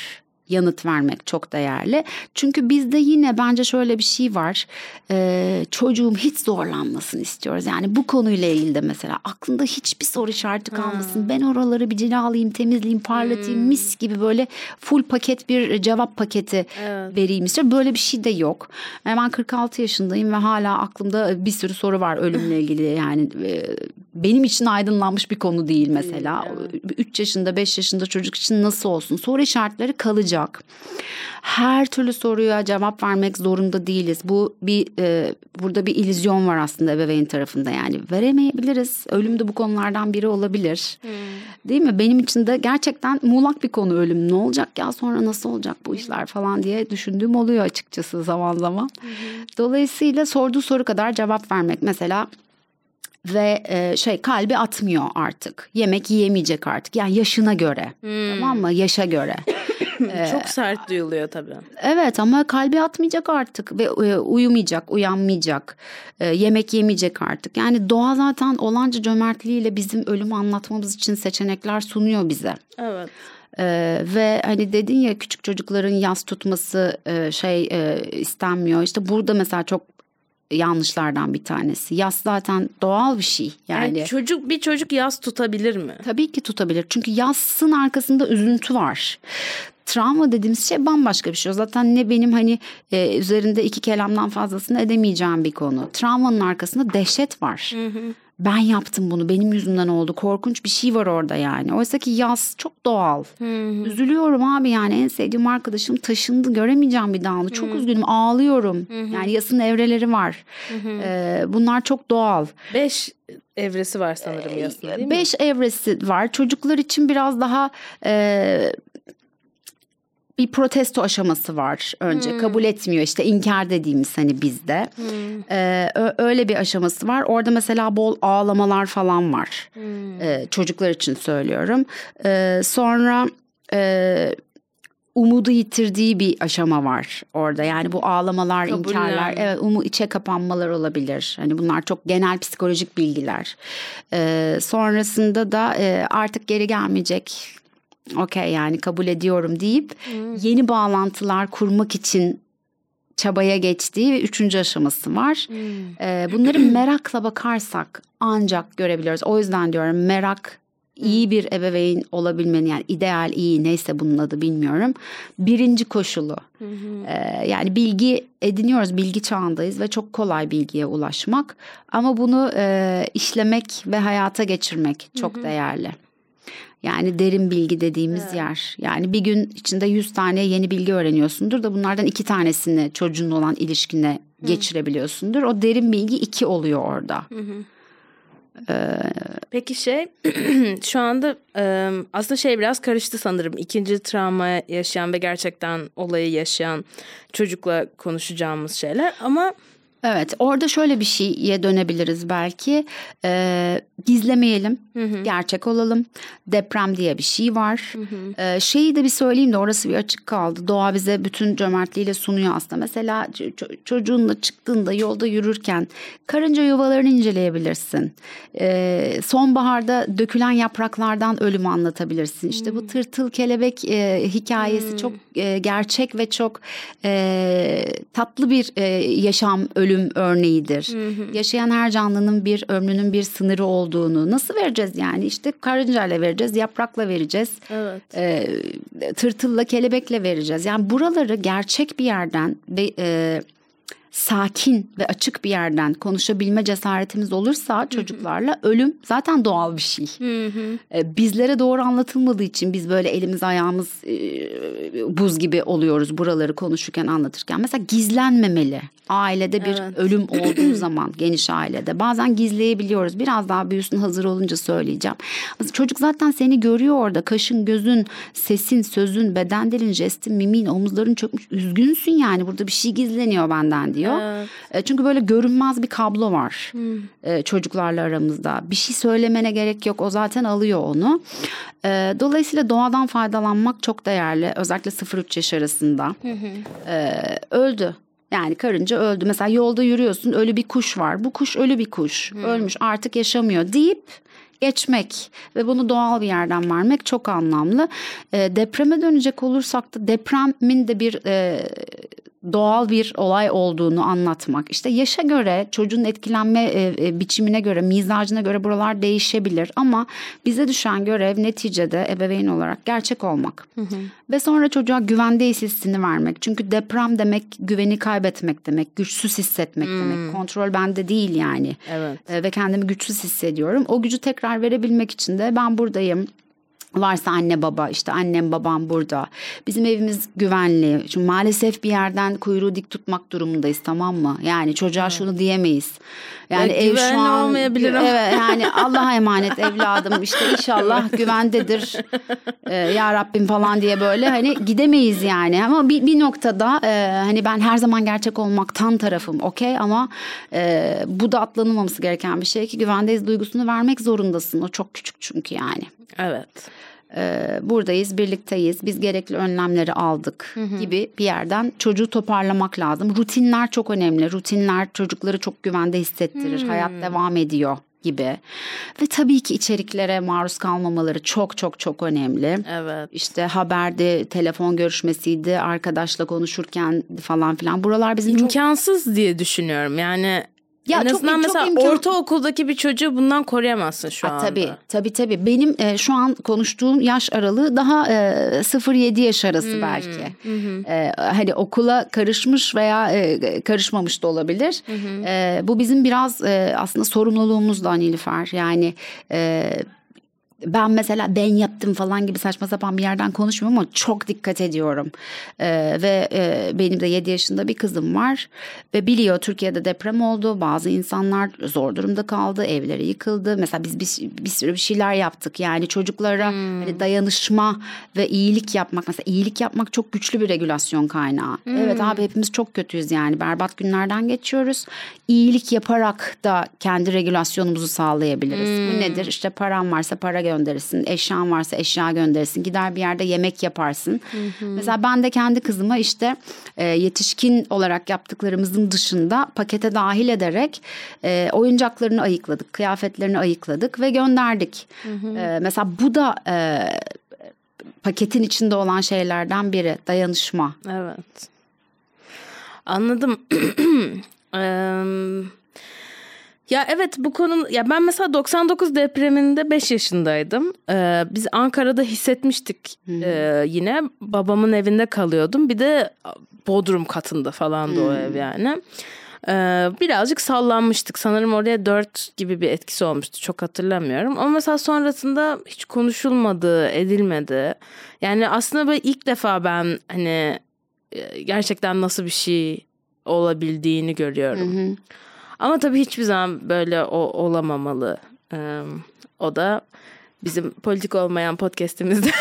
yanıt vermek çok değerli. Çünkü bizde yine bence şöyle bir şey var. Ee, çocuğum hiç zorlanmasın istiyoruz. Yani bu konuyla ilgili de mesela aklında hiçbir soru işareti kalmasın. Hmm. Ben oraları bir cilalayayım, temizleyeyim, parlatayım, hmm. mis gibi böyle full paket bir cevap paketi evet. vereyim istiyorum. Böyle bir şey de yok. Ben 46 yaşındayım ve hala aklımda bir sürü soru var ölümle ilgili. Yani e, benim için aydınlanmış bir konu değil mesela. Evet. 3 yaşında 5 yaşında çocuk için nasıl olsun? Soru işaretleri kalacak. Her türlü soruya cevap vermek zorunda değiliz. Bu bir e, burada bir illüzyon var aslında ebeveyn tarafında yani veremeyebiliriz. Ölüm de bu konulardan biri olabilir. Hmm. Değil mi? Benim için de gerçekten muğlak bir konu ölüm. Ne olacak ya sonra nasıl olacak bu işler falan diye düşündüğüm oluyor açıkçası zaman zaman. Hmm. Dolayısıyla sorduğu soru kadar cevap vermek mesela ve e, şey kalbi atmıyor artık. Yemek yiyemeyecek artık. Yani yaşına göre. Hmm. Tamam mı? Yaşa göre. Çok sert duyuluyor tabii. Evet ama kalbi atmayacak artık ve e, uyumayacak, uyanmayacak. E, yemek yemeyecek artık. Yani doğa zaten olanca cömertliğiyle bizim ölümü anlatmamız için seçenekler sunuyor bize. Evet. Ee, ve hani dedin ya küçük çocukların yas tutması e, şey e, istenmiyor. İşte burada mesela çok yanlışlardan bir tanesi. Yas zaten doğal bir şey. Yani, yani çocuk bir çocuk yas tutabilir mi? Tabii ki tutabilir. Çünkü yasın arkasında üzüntü var travma dediğimiz şey bambaşka bir şey. Zaten ne benim hani e, üzerinde iki kelamdan fazlasını edemeyeceğim bir konu. Travmanın arkasında dehşet var. Hı hı. Ben yaptım bunu benim yüzümden oldu korkunç bir şey var orada yani. Oysa ki yaz çok doğal. Hı hı. Üzülüyorum abi yani en sevdiğim arkadaşım taşındı göremeyeceğim bir daha onu. Çok hı. üzgünüm ağlıyorum. Hı hı. Yani yasın evreleri var. Hı hı. Ee, bunlar çok doğal. Beş evresi var sanırım yasın değil mi? Beş evresi var. Çocuklar için biraz daha e, bir protesto aşaması var önce. Hmm. Kabul etmiyor işte inkar dediğimiz hani bizde. Hmm. Ee, öyle bir aşaması var. Orada mesela bol ağlamalar falan var. Hmm. Ee, çocuklar için söylüyorum. Ee, sonra e, umudu yitirdiği bir aşama var orada. Yani bu ağlamalar, Kabullen. inkarlar, evet, umu içe kapanmalar olabilir. Hani bunlar çok genel psikolojik bilgiler. Ee, sonrasında da e, artık geri gelmeyecek okey yani kabul ediyorum deyip hmm. yeni bağlantılar kurmak için çabaya geçtiği ve üçüncü aşaması var. Hmm. Ee, bunları merakla bakarsak ancak görebiliyoruz. O yüzden diyorum merak iyi bir ebeveyn olabilmenin yani ideal iyi neyse bunun adı bilmiyorum. Birinci koşulu. Hı Ee, yani bilgi ediniyoruz bilgi çağındayız ve çok kolay bilgiye ulaşmak ama bunu e, işlemek ve hayata geçirmek çok hı hı. değerli. Yani derin bilgi dediğimiz evet. yer. Yani bir gün içinde 100 tane yeni bilgi öğreniyorsundur da bunlardan iki tanesini çocuğun olan ilişkine Hı. geçirebiliyorsundur. O derin bilgi iki oluyor orada. Hı hı. Ee, Peki şey şu anda aslında şey biraz karıştı sanırım. İkinci travma yaşayan ve gerçekten olayı yaşayan çocukla konuşacağımız şeyler ama Evet orada şöyle bir şeye dönebiliriz belki ee, gizlemeyelim hı hı. gerçek olalım deprem diye bir şey var hı hı. Ee, şeyi de bir söyleyeyim de orası bir açık kaldı doğa bize bütün cömertliğiyle sunuyor aslında mesela çocuğunla çıktığında yolda yürürken karınca yuvalarını inceleyebilirsin ee, sonbaharda dökülen yapraklardan ölümü anlatabilirsin işte hı. bu tırtıl kelebek e, hikayesi hı. çok e, gerçek ve çok e, tatlı bir e, yaşam ölümü ölüm örneğidir. Hı hı. Yaşayan her canlının bir ömrünün bir sınırı olduğunu nasıl vereceğiz yani? İşte karıncayla vereceğiz, yaprakla vereceğiz. Evet. E, tırtılla, kelebekle vereceğiz. Yani buraları gerçek bir yerden ve e, sakin ve açık bir yerden konuşabilme cesaretimiz olursa çocuklarla ölüm zaten doğal bir şey. E, bizlere doğru anlatılmadığı için biz böyle elimiz ayağımız e, buz gibi oluyoruz buraları konuşurken anlatırken. Mesela gizlenmemeli. Ailede bir Evet. ölüm olduğu zaman geniş ailede bazen gizleyebiliyoruz. Biraz daha büyüsün hazır olunca söyleyeceğim. Çocuk zaten seni görüyor orada. Kaşın, gözün, sesin, sözün, beden dilin, jestin, mimin, omuzların çökmüş. Üzgünsün yani burada bir şey gizleniyor benden diyor. Evet. E, Çünkü böyle görünmez bir kablo var e, çocuklarla aramızda. Bir şey söylemene gerek yok. O zaten alıyor onu. E, Dolayısıyla doğadan faydalanmak çok değerli. Özellikle 0-3 yaş arasında. E, Öldü. Yani karınca öldü. Mesela yolda yürüyorsun ölü bir kuş var. Bu kuş ölü bir kuş. Ölmüş artık yaşamıyor deyip geçmek ve bunu doğal bir yerden vermek çok anlamlı. E, depreme dönecek olursak da depremin de bir e, doğal bir olay olduğunu anlatmak. İşte yaşa göre, çocuğun etkilenme e, e, biçimine göre, mizacına göre buralar değişebilir ama bize düşen görev neticede ebeveyn olarak gerçek olmak. Ve sonra çocuğa güvendeyiz hissini vermek. Çünkü deprem demek güveni kaybetmek demek, güçsüz hissetmek demek. Kontrol bende değil yani. Evet. E, ve kendimi güçsüz hissediyorum. O gücü tekrar verebilmek için de ben buradayım. Varsa anne baba işte annem babam burada. Bizim evimiz güvenli. Çünkü maalesef bir yerden kuyruğu dik tutmak durumundayız tamam mı? Yani çocuğa şunu diyemeyiz. Yani Ya ev şu an olmayabilir ama. Evet yani Allah'a emanet evladım işte inşallah güvendedir. Ee, ya Rabbim falan diye böyle hani gidemeyiz yani. Ama bir, bir noktada e, hani ben her zaman gerçek olmaktan tarafım okey ama e, bu da atlanılmaması gereken bir şey ki güvendeyiz duygusunu vermek zorundasın. O çok küçük çünkü yani. Evet. Ee, buradayız, birlikteyiz, biz gerekli önlemleri aldık gibi bir yerden çocuğu toparlamak lazım. Rutinler çok önemli. Rutinler çocukları çok güvende hissettirir. Hayat devam ediyor gibi. Ve tabii ki içeriklere maruz kalmamaları çok çok çok önemli. Evet. İşte haberde, telefon görüşmesiydi, arkadaşla konuşurken falan filan. Buralar bizim çok İmkansız diye düşünüyorum. Yani Ya en çok- azından çok mesela imkan- ortaokuldaki bir çocuğu bundan koruyamazsın şu Ha, anda. tabii tabii tabii. Benim e, şu an konuştuğum yaş aralığı daha e, 0-7 yaş arası belki. E, hani okula karışmış veya e, karışmamış da olabilir. E, bu bizim biraz e, aslında sorumluluğumuz da Nilüfer. Yani e, ben mesela ben yaptım falan gibi saçma sapan bir yerden konuşmuyorum ama çok dikkat ediyorum. Ee, ve e, benim de 7 yaşında bir kızım var ve biliyor Türkiye'de deprem oldu. Bazı insanlar zor durumda kaldı, evleri yıkıldı. Mesela biz bir, bir sürü bir şeyler yaptık. Yani çocuklara hani dayanışma ve iyilik yapmak. Mesela iyilik yapmak çok güçlü bir regülasyon kaynağı. Evet abi hepimiz çok kötüyüz yani berbat günlerden geçiyoruz. İyilik yaparak da kendi regülasyonumuzu sağlayabiliriz. Bu nedir? İşte paran varsa para gönderirsin, eşyan varsa eşya gönderirsin, gider bir yerde yemek yaparsın. Mesela ben de kendi kızıma işte e, yetişkin olarak yaptıklarımızın dışında pakete dahil ederek e, oyuncaklarını ayıkladık, kıyafetlerini ayıkladık ve gönderdik. E, mesela bu da e, paketin içinde olan şeylerden biri dayanışma. Evet. Anladım. Eee, ya evet bu konu ya ben mesela 99 depreminde 5 yaşındaydım. Eee, biz Ankara'da hissetmiştik eee, yine. Babamın evinde kalıyordum. Bir de Bodrum katında falan da o ev yani. Eee, birazcık sallanmıştık. Sanırım oraya 4 gibi bir etkisi olmuştu. Çok hatırlamıyorum. Ama mesela sonrasında hiç konuşulmadı, edilmedi. Yani aslında böyle ilk defa ben hani e, gerçekten nasıl bir şey olabildiğini görüyorum. Ama tabii hiçbir zaman böyle o, olamamalı. Ee, o da bizim politik olmayan podcast'imizde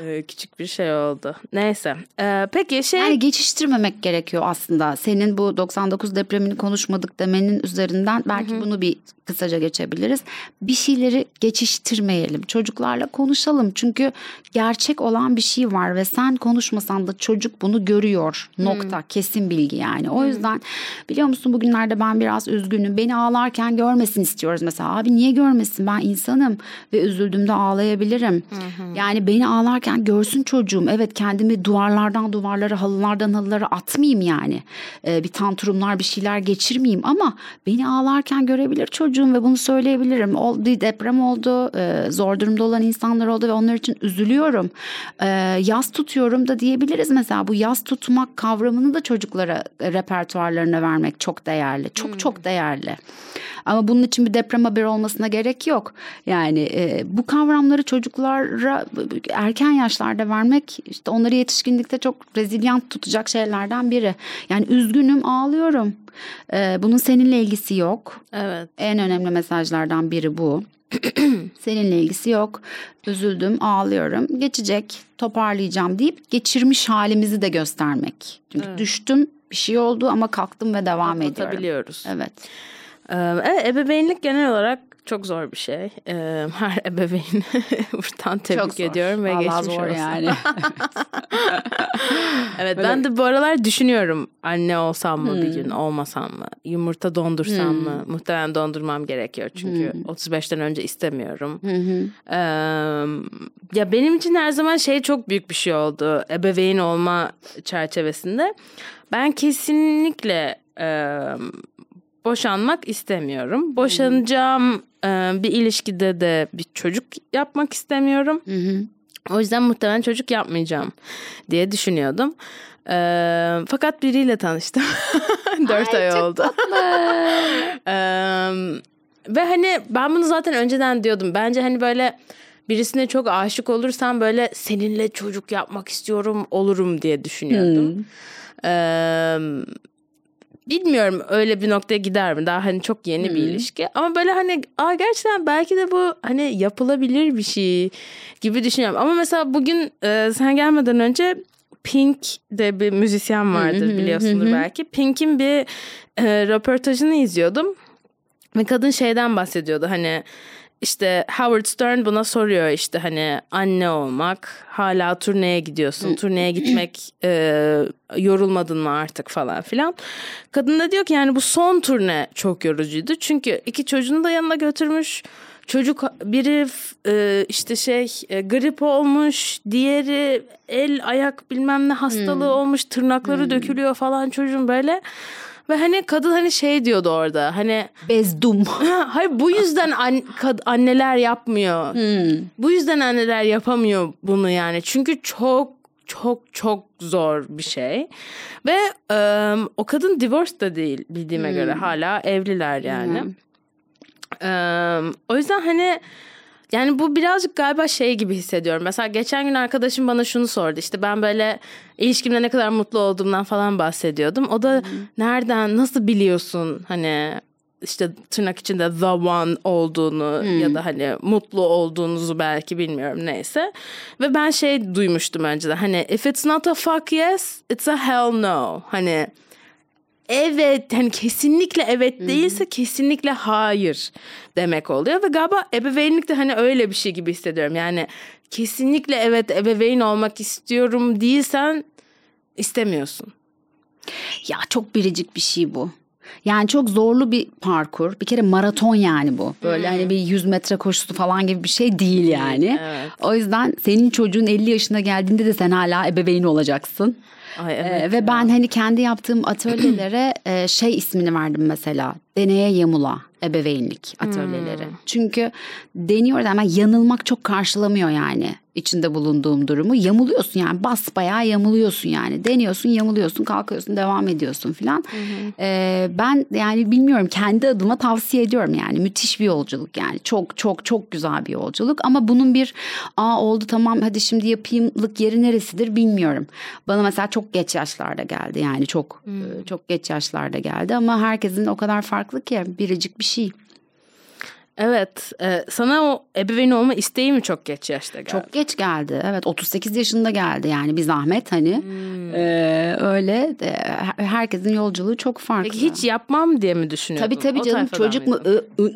Ee, küçük bir şey oldu. Neyse. Ee, peki şey Yani geçiştirmemek gerekiyor aslında. Senin bu 99 depremini konuşmadık demenin üzerinden belki bunu bir kısaca geçebiliriz. Bir şeyleri geçiştirmeyelim. Çocuklarla konuşalım. Çünkü gerçek olan bir şey var ve sen konuşmasan da çocuk bunu görüyor. Nokta. Kesin bilgi yani. O yüzden biliyor musun bugünlerde ben biraz üzgünüm. Beni ağlarken görmesin istiyoruz mesela. Abi niye görmesin? Ben insanım ve üzüldüğümde ağlayabilirim. Yani beni ağlarken görsün çocuğum. Evet kendimi duvarlardan duvarlara, halılardan halılara atmayayım yani. Ee, bir tantrumlar bir şeyler geçirmeyeyim ama beni ağlarken görebilir çocuğum ve bunu söyleyebilirim. Oldu deprem oldu, e, zor durumda olan insanlar oldu ve onlar için üzülüyorum. E, yaz tutuyorum da diyebiliriz mesela bu yaz tutmak kavramını da çocuklara e, repertuarlarına vermek çok değerli. Çok hmm. çok değerli. Ama bunun için bir deprem haberi olmasına gerek yok. Yani e, bu kavramları çocuklara erken yaşlarda vermek işte onları yetişkinlikte çok rezilyant tutacak şeylerden biri. Yani üzgünüm ağlıyorum. E, bunun seninle ilgisi yok. Evet. En önemli mesajlardan biri bu. Seninle ilgisi yok. Üzüldüm, ağlıyorum. Geçecek, toparlayacağım deyip geçirmiş halimizi de göstermek. Çünkü evet. düştüm, bir şey oldu ama kalktım ve devam ediyorum. Evet. Evet, ebeveynlik genel olarak çok zor bir şey. Her ebeveyn buradan tebrik çok ediyorum ve Vallahi geçmiş zor olsun. yani. evet Böyle... ben de bu aralar düşünüyorum anne olsam mı hmm. bir gün olmasam mı? Yumurta dondursam hmm. mı? Muhtemelen dondurmam gerekiyor çünkü hmm. 35'ten önce istemiyorum. Hmm. ya benim için her zaman şey çok büyük bir şey oldu ebeveyn olma çerçevesinde. Ben kesinlikle boşanmak istemiyorum. Boşanacağım e, bir ilişkide de bir çocuk yapmak istemiyorum. Hı hı. O yüzden muhtemelen çocuk yapmayacağım diye düşünüyordum. E, fakat biriyle tanıştım. Dört ay, ay oldu. e, ve hani ben bunu zaten önceden diyordum. Bence hani böyle birisine çok aşık olursam böyle seninle çocuk yapmak istiyorum olurum diye düşünüyordum. Hmm. Ee, bilmiyorum öyle bir noktaya gider mi? Daha hani çok yeni hmm. bir ilişki. Ama böyle hani aa gerçekten belki de bu hani yapılabilir bir şey gibi düşünüyorum. Ama mesela bugün e, sen gelmeden önce Pink de bir müzisyen vardır biliyorsundur belki. Pink'in bir e, röportajını izliyordum. Ve kadın şeyden bahsediyordu hani işte Howard Stern buna soruyor işte hani anne olmak hala turneye gidiyorsun turneye gitmek e, yorulmadın mı artık falan filan. Kadın da diyor ki yani bu son turne çok yorucuydu çünkü iki çocuğunu da yanına götürmüş. Çocuk biri e, işte şey e, grip olmuş, diğeri el ayak bilmem ne hastalığı hmm. olmuş, tırnakları hmm. dökülüyor falan çocuğun böyle. Ve hani kadın hani şey diyordu orada hani bezdum. hayır bu yüzden an, kad, anneler yapmıyor. Hmm. Bu yüzden anneler yapamıyor bunu yani. Çünkü çok çok çok zor bir şey. Ve um, o kadın divorce da değil bildiğime hmm. göre hala evliler yani. Hmm. Um, o yüzden hani yani bu birazcık galiba şey gibi hissediyorum. Mesela geçen gün arkadaşım bana şunu sordu. İşte ben böyle ilişkimde ne kadar mutlu olduğumdan falan bahsediyordum. O da hmm. nereden nasıl biliyorsun hani işte tırnak içinde the one olduğunu hmm. ya da hani mutlu olduğunuzu belki bilmiyorum neyse. Ve ben şey duymuştum önceden hani if it's not a fuck yes it's a hell no. Hani evet hani kesinlikle evet değilse Hı-hı. kesinlikle hayır demek oluyor ve galiba ebeveynlik de hani öyle bir şey gibi hissediyorum. Yani kesinlikle evet ebeveyn olmak istiyorum değilsen istemiyorsun. Ya çok biricik bir şey bu. Yani çok zorlu bir parkur. Bir kere maraton yani bu. Böyle hmm. hani bir 100 metre koşusu falan gibi bir şey değil yani. Evet. O yüzden senin çocuğun 50 yaşına geldiğinde de sen hala ebeveyn olacaksın. Ay, ee, evet ee, ve ben hani kendi yaptığım atölyelere e, şey ismini verdim mesela. Deneye yamula ebeveynlik atölyeleri. Hmm. Çünkü deniyoruz ama yanılmak çok karşılamıyor yani içinde bulunduğum durumu. Yamuluyorsun yani bas bayağı yamuluyorsun yani. Deniyorsun yamuluyorsun kalkıyorsun devam ediyorsun filan. Ee, ben yani bilmiyorum kendi adıma tavsiye ediyorum yani müthiş bir yolculuk yani. Çok çok çok güzel bir yolculuk ama bunun bir aa oldu tamam hadi şimdi yapayımlık yeri neresidir bilmiyorum. Bana mesela çok geç yaşlarda geldi yani çok hmm. çok geç yaşlarda geldi ama herkesin o kadar farklı ki biricik bir şey. Evet. E, sana o ebeveyn olma isteği mi çok geç yaşta geldi? Çok geç geldi. Evet 38 yaşında geldi yani bir zahmet hani. Hmm. E, öyle e, herkesin yolculuğu çok farklı. Peki hiç yapmam diye mi düşünüyordun? Tabii tabii o canım çocuk mu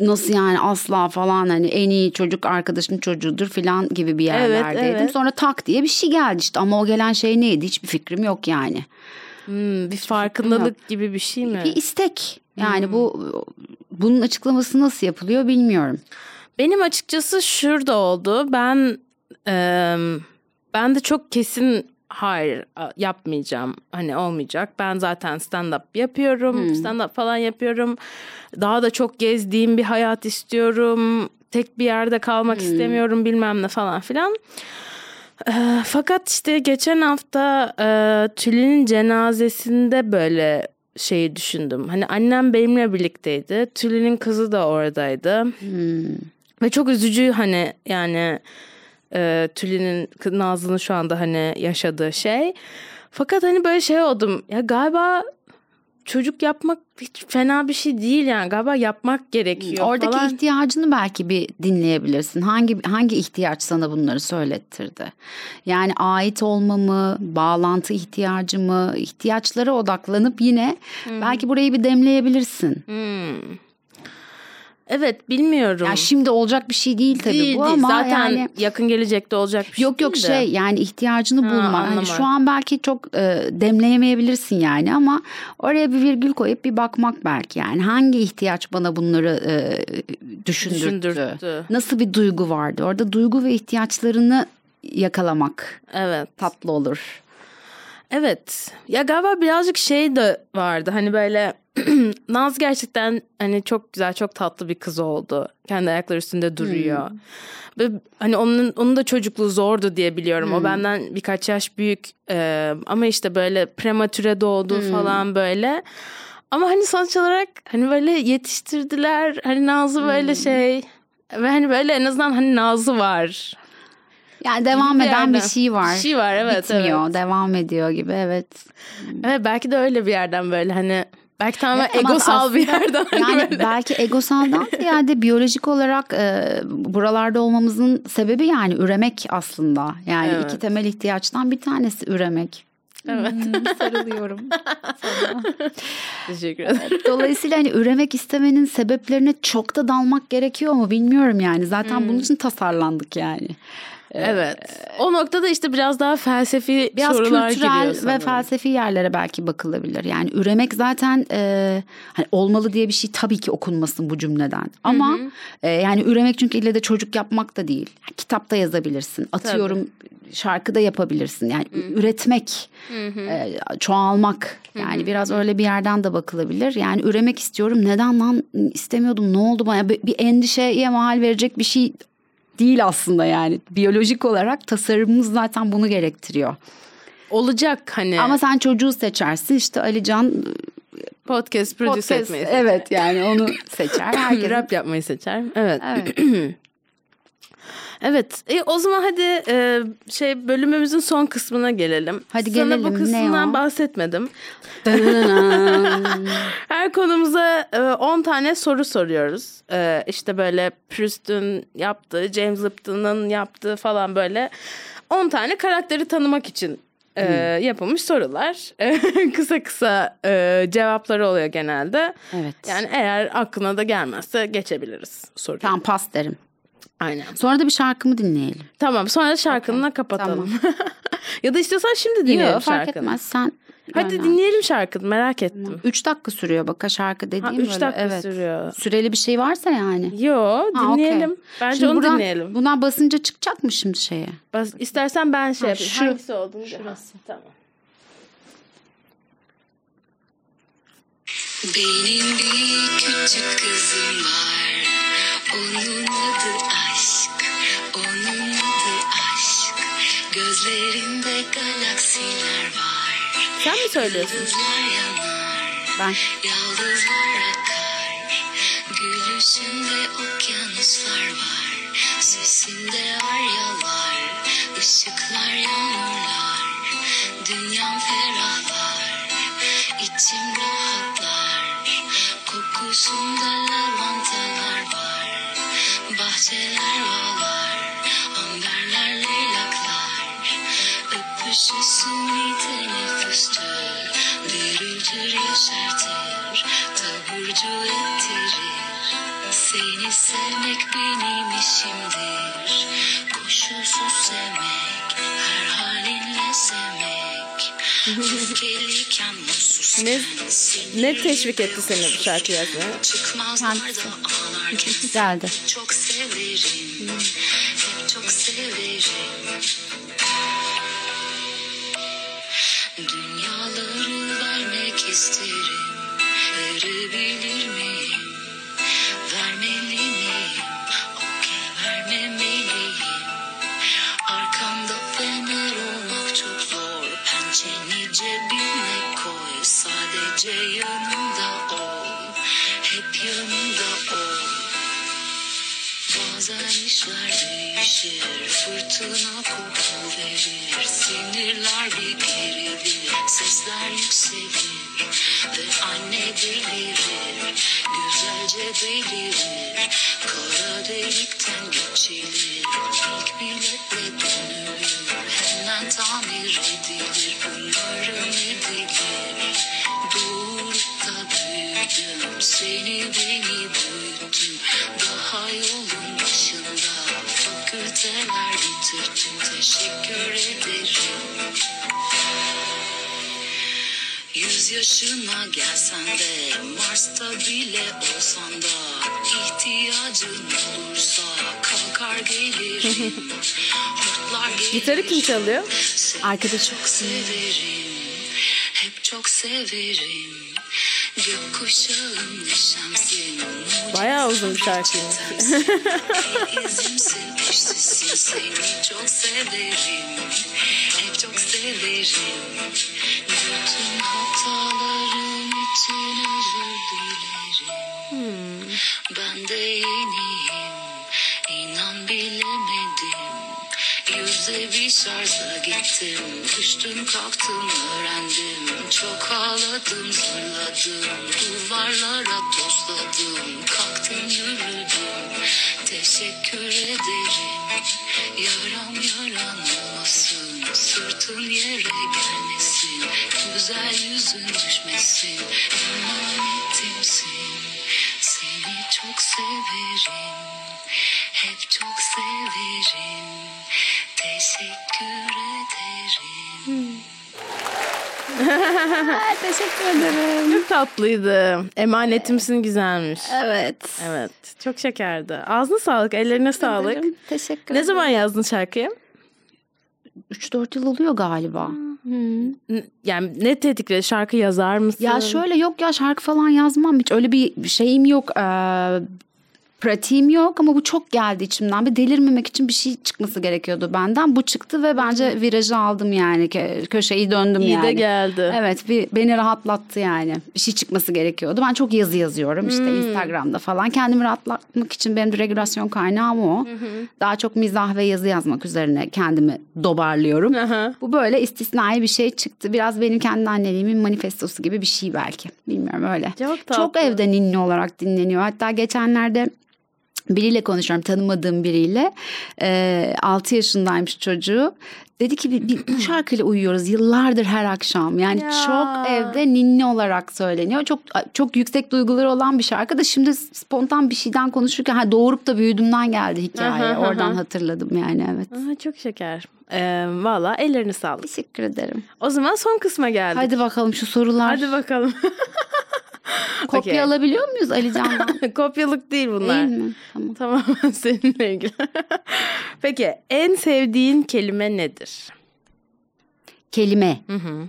nasıl yani asla falan hani en iyi çocuk arkadaşın çocuğudur falan gibi bir yerlerdeydim. Evet, evet. Sonra tak diye bir şey geldi işte ama o gelen şey neydi hiçbir fikrim yok yani. Hmm, bir farkındalık gibi bir şey mi? Bir istek. Yani hmm. bu bunun açıklaması nasıl yapılıyor bilmiyorum. Benim açıkçası şurada oldu. Ben e, ben de çok kesin hayır yapmayacağım hani olmayacak ben zaten stand up yapıyorum hmm. stand up falan yapıyorum daha da çok gezdiğim bir hayat istiyorum tek bir yerde kalmak hmm. istemiyorum bilmem ne falan filan e, fakat işte geçen hafta e, Tülin'in cenazesinde böyle şeyi düşündüm. Hani annem benimle birlikteydi. Tülin'in kızı da oradaydı. Hmm. Ve çok üzücü hani yani e, Tülin'in Nazlı'nın şu anda hani yaşadığı şey. Fakat hani böyle şey oldum. Ya galiba çocuk yapmak hiç fena bir şey değil yani galiba yapmak gerekiyor Oradaki falan. ihtiyacını belki bir dinleyebilirsin. Hangi hangi ihtiyaç sana bunları söylettirdi? Yani ait olma mı, bağlantı ihtiyacı mı, ihtiyaçlara odaklanıp yine hmm. belki burayı bir demleyebilirsin. Hmm. Evet bilmiyorum. Yani şimdi olacak bir şey değil tabii değil, bu değil. ama zaten yani yakın gelecekte olacak bir şey Yok yok de. şey yani ihtiyacını ha, bulma. Hani şu an belki çok e, demleyemeyebilirsin yani ama oraya bir virgül koyup bir bakmak belki yani hangi ihtiyaç bana bunları e, düşündürttü? düşündürttü. Nasıl bir duygu vardı? Orada duygu ve ihtiyaçlarını yakalamak. Evet. Tatlı olur. Evet. Ya galiba birazcık şey de vardı. Hani böyle Naz gerçekten hani çok güzel, çok tatlı bir kız oldu. Kendi ayakları üstünde duruyor. Hmm. Ve hani onun onun da çocukluğu zordu diye biliyorum. Hmm. O benden birkaç yaş büyük. Ee, ama işte böyle prematüre doğdu hmm. falan böyle. Ama hani sonuç olarak hani böyle yetiştirdiler. Hani Nazlı böyle hmm. şey ve hani böyle en azından hani Nazlı var. Yani devam bir eden yerden. bir şey var. Bir şey var evet. Bitmiyor, evet. devam ediyor gibi evet. Evet belki de öyle bir yerden böyle hani Belki tamamen evet, egosal aslında, bir yerden. Yani böyle. belki egosaldan ziyade biyolojik olarak e, buralarda olmamızın sebebi yani üremek aslında. Yani evet. iki temel ihtiyaçtan bir tanesi üremek. Evet. Hmm, sarılıyorum sana. Teşekkür ederim. Dolayısıyla hani üremek istemenin sebeplerine çok da dalmak gerekiyor mu bilmiyorum yani. Zaten hmm. bunun için tasarlandık yani. Evet. O noktada işte biraz daha felsefi biraz sorular kültürel ve felsefi yerlere belki bakılabilir. Yani üremek zaten e, hani olmalı diye bir şey tabii ki okunmasın bu cümleden. Ama E, yani üremek çünkü ille de çocuk yapmak da değil. Kitapta yazabilirsin. Atıyorum tabii. şarkıda yapabilirsin. Yani Hı-hı. üretmek, E, çoğalmak. Yani Hı-hı. biraz öyle bir yerden de bakılabilir. Yani üremek istiyorum. Neden lan istemiyordum? Ne oldu bana? Bir, bir endişeye mal verecek bir şey değil aslında yani. Biyolojik olarak tasarımımız zaten bunu gerektiriyor. Olacak hani. Ama sen çocuğu seçersin işte Alican podcast produce etmeyi seçer. Evet yani onu seçer. Herkes rap yapmayı seçer. Evet. Evet. Evet. E, o zaman hadi e, şey bölümümüzün son kısmına gelelim. Hadi Sana gelelim. Sana bu kısımdan bahsetmedim. Her konumuza 10 e, tane soru soruyoruz. E, işte böyle Proust'un yaptığı, James Lipton'un yaptığı falan böyle 10 tane karakteri tanımak için e, hmm. yapılmış sorular. kısa kısa e, cevapları oluyor genelde. Evet. Yani eğer aklına da gelmezse geçebiliriz soruyu. Tamam pas derim. Aynen. Sonra da bir şarkımı dinleyelim. Tamam sonra şarkınla okay. kapatalım. Tamam. ya da istiyorsan şimdi dinleyelim Yok, fark etmez sen. Hadi yani. dinleyelim şarkını merak ettim. Üç dakika sürüyor bak şarkı dediğim ha, üç böyle. dakika evet. sürüyor. Süreli bir şey varsa yani. Yo dinleyelim. Ha, okay. Bence şimdi onu buradan, dinleyelim. Bundan basınca çıkacak mı şimdi şeye? Bas, istersen ben şey ha, yapayım. Şu, Hangisi olduğunu Şurası. Tamam. Benim bir küçük kızım var. Onun adı Gözlerinde galaksiler var. Sen mi söylüyorsun? Ben. Yıldızlar akar. Gülüşünde okyanuslar var. Sesinde aryalar. ışıklar yağmurlar. Dünyam ferahlar. içim rahatlar. Kokusunda lavantalar var. Bahçeler bağlar. Öpüşü suni teneffüstür. Dürültür yaşartır. Taburcu ettirir. Seni sevmek benim işimdir. Koşulsuz sevmek. Her halinle sevmek. Öfkeliyken mutsuzken. Ne, ne teşvik etti seni bu şarkı yazmaya? Hangisi? Geldi. Çok severim. Hep çok severim. İsterim. Verebilir miyim? Vermeli miyim? Okey vermemeliyim fener olmak çok zor. Pençeni cebine koy. Sadece yanımda ol. Hep yanımda ol. Bazen işler değişir. Fırtına kopu verir. Sinirler bir gerilir Sesler yükselir Ve anne delirir Güzelce belirir Kara delikten geçilir İlk biletle dönülür. Hemen tamir edilir Umarım edilir Doğurup da büyüdüm Seni beni büyüttüm. Daha yolun başında Fakülteler bitirdim. Teşekkür ederim yaşına gelsen de Mars'ta bile olsan da ihtiyacın olursa kalkar gelirim. Gelirim. Gitarı kim çalıyor? Arkadaşım. çok severim. Hep çok severim. Gökkuşağım neşemsin. Bayağı uzun bir şarkı. İzimsin, eşsizsin, seni çok severim. Çok severim. Bütün hatalarım için özür dilerim. Ben de yeniyim, inan bilemedim. Yüzde bir şarja gittim, düştüm kalktım öğrendim. Çok ağladım, zırladım, duvarlara tosladım. Kalktım yürüdüm, teşekkür ederim. Yaram olmasın, sırtın yere gelmesin. Güzel yüzün düşmesin, emanetimsin. Seni çok severim, hep çok severim. Teşekkür ederim. Teşekkür ederim. Çok tatlıydı. Emanetimsin güzelmiş. Evet. Evet. Çok şekerdi. Ağzına sağlık. Ellerine sağlık. Ederim. Teşekkür Ne zaman yazdın şarkıyı? 3-4 yıl oluyor galiba. N- Yani ne tetikledi? Şarkı yazar mısın? Ya şöyle yok ya şarkı falan yazmam hiç öyle bir şeyim yok. Ee, pratiğim yok ama bu çok geldi içimden. Bir delirmemek için bir şey çıkması gerekiyordu benden. Bu çıktı ve bence virajı aldım yani. Kö- Köşeyi döndüm İyi yani. de geldi. Evet bir, beni rahatlattı yani. Bir şey çıkması gerekiyordu. Ben çok yazı yazıyorum işte Hmm. Instagram'da falan. Kendimi rahatlatmak için benim regülasyon kaynağım o. Daha çok mizah ve yazı yazmak üzerine kendimi dobarlıyorum. Aha. Bu böyle istisnai bir şey çıktı. Biraz benim kendi anneliğimin manifestosu gibi bir şey belki. Bilmiyorum öyle. Çok tatlı. Çok evde ninni olarak dinleniyor. Hatta geçenlerde biriyle konuşuyorum tanımadığım biriyle. Ee, 6 yaşındaymış çocuğu. Dedi ki "Bir- bir, bu şarkıyla uyuyoruz yıllardır her akşam. Yani Ya. çok evde ninni olarak söyleniyor. Çok çok yüksek duyguları olan bir şarkı da şimdi spontan bir şeyden konuşurken ha, doğurup da büyüdüğümden geldi hikaye. Aha, aha. Oradan hatırladım yani evet. Aa, çok şeker. Ee, Valla ellerine sağlık. Teşekkür ederim. O zaman son kısma geldik. Hadi bakalım şu sorular. Hadi bakalım. Kopya Okey. alabiliyor muyuz Ali Can'dan? Kopyalık değil bunlar. Değil mi? Tamam. Tamamen seninle ilgili. Peki en sevdiğin kelime nedir? Kelime. Hı hı.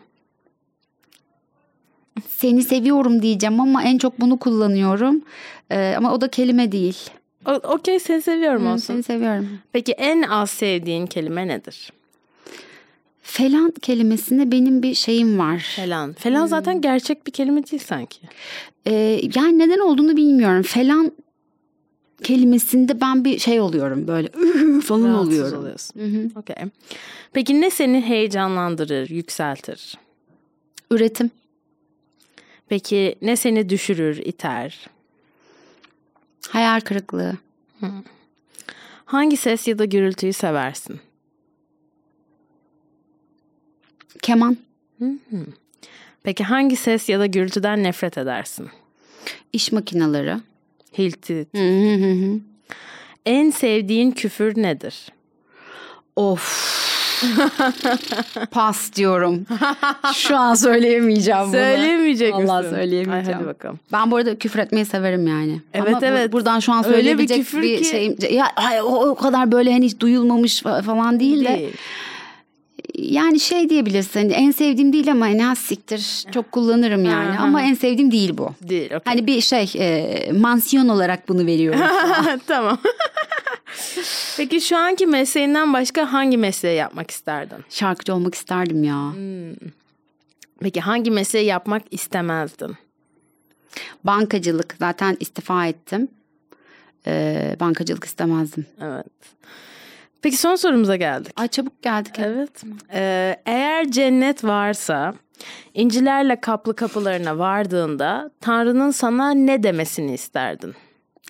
Seni seviyorum diyeceğim ama en çok bunu kullanıyorum. Ee, ama o da kelime değil. Okey seni seviyorum Hı, olsun. Seni seviyorum. Peki en az sevdiğin kelime nedir? Falan kelimesine benim bir şeyim var. Falan. Falan zaten gerçek bir kelime değil sanki. Ee, yani neden olduğunu bilmiyorum. Falan kelimesinde ben bir şey oluyorum böyle falan Rahatsız oluyorum. oluyorsun. Hı hı. Okey. Peki ne seni heyecanlandırır, yükseltir? Üretim. Peki ne seni düşürür, iter? Hayal kırıklığı. Hangi ses ya da gürültüyü seversin? Keman. Peki hangi ses ya da gürültüden nefret edersin? iş makineleri. Hilti. En sevdiğin küfür nedir? Of. Pas diyorum. Şu an söyleyemeyeceğim bunu. Söyleyemeyecek misin? Vallahi söyleyemeyeceğim. Ay hadi bakalım. Ben bu arada küfür etmeyi severim yani. Evet, Ama evet. buradan şu an Öyle bir söyleyebilecek bir, küfür ki- şeyim. Ya ay, o, o kadar böyle hani hiç duyulmamış fa- falan değil, de Değil. Yani şey diyebilirsin en sevdiğim değil ama en az siktir çok kullanırım yani ama en sevdiğim değil bu. Değil. okey. Hani bir şey e, mansiyon olarak bunu veriyorum. tamam. Peki şu anki mesleğinden başka hangi mesleği yapmak isterdin? Şarkıcı olmak isterdim ya. Peki hangi mesleği yapmak istemezdin? Bankacılık zaten istifa ettim. Ee, bankacılık istemezdim. Evet. Peki son sorumuza geldik. Ay çabuk geldik. Evet. Ee, eğer cennet varsa incilerle kaplı kapılarına vardığında Tanrı'nın sana ne demesini isterdin?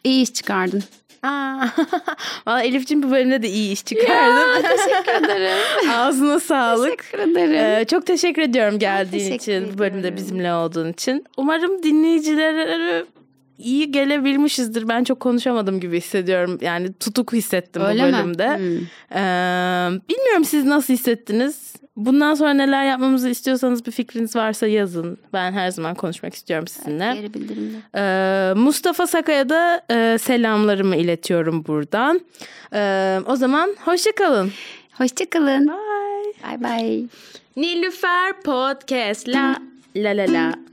İyi iş çıkardın. Aa, Valla Elif'ciğim bu bölümde de iyi iş çıkardın. teşekkür ederim. Ağzına sağlık. teşekkür ederim. Ee, çok teşekkür ediyorum geldiğin teşekkür için, bu bölümde ediyorum. bizimle olduğun için. Umarım dinleyicilere iyi gelebilmişizdir. Ben çok konuşamadım gibi hissediyorum. Yani tutuk hissettim Öyle bu mi? bölümde. Hmm. Ee, bilmiyorum siz nasıl hissettiniz? Bundan sonra neler yapmamızı istiyorsanız bir fikriniz varsa yazın. Ben her zaman konuşmak istiyorum sizinle. Geri bildirimde. Ee, Mustafa Saka'ya da e, selamlarımı iletiyorum buradan. Ee, o zaman hoşçakalın. Hoşçakalın. Bye. Bye bye. Nilüfer Podcast la la la la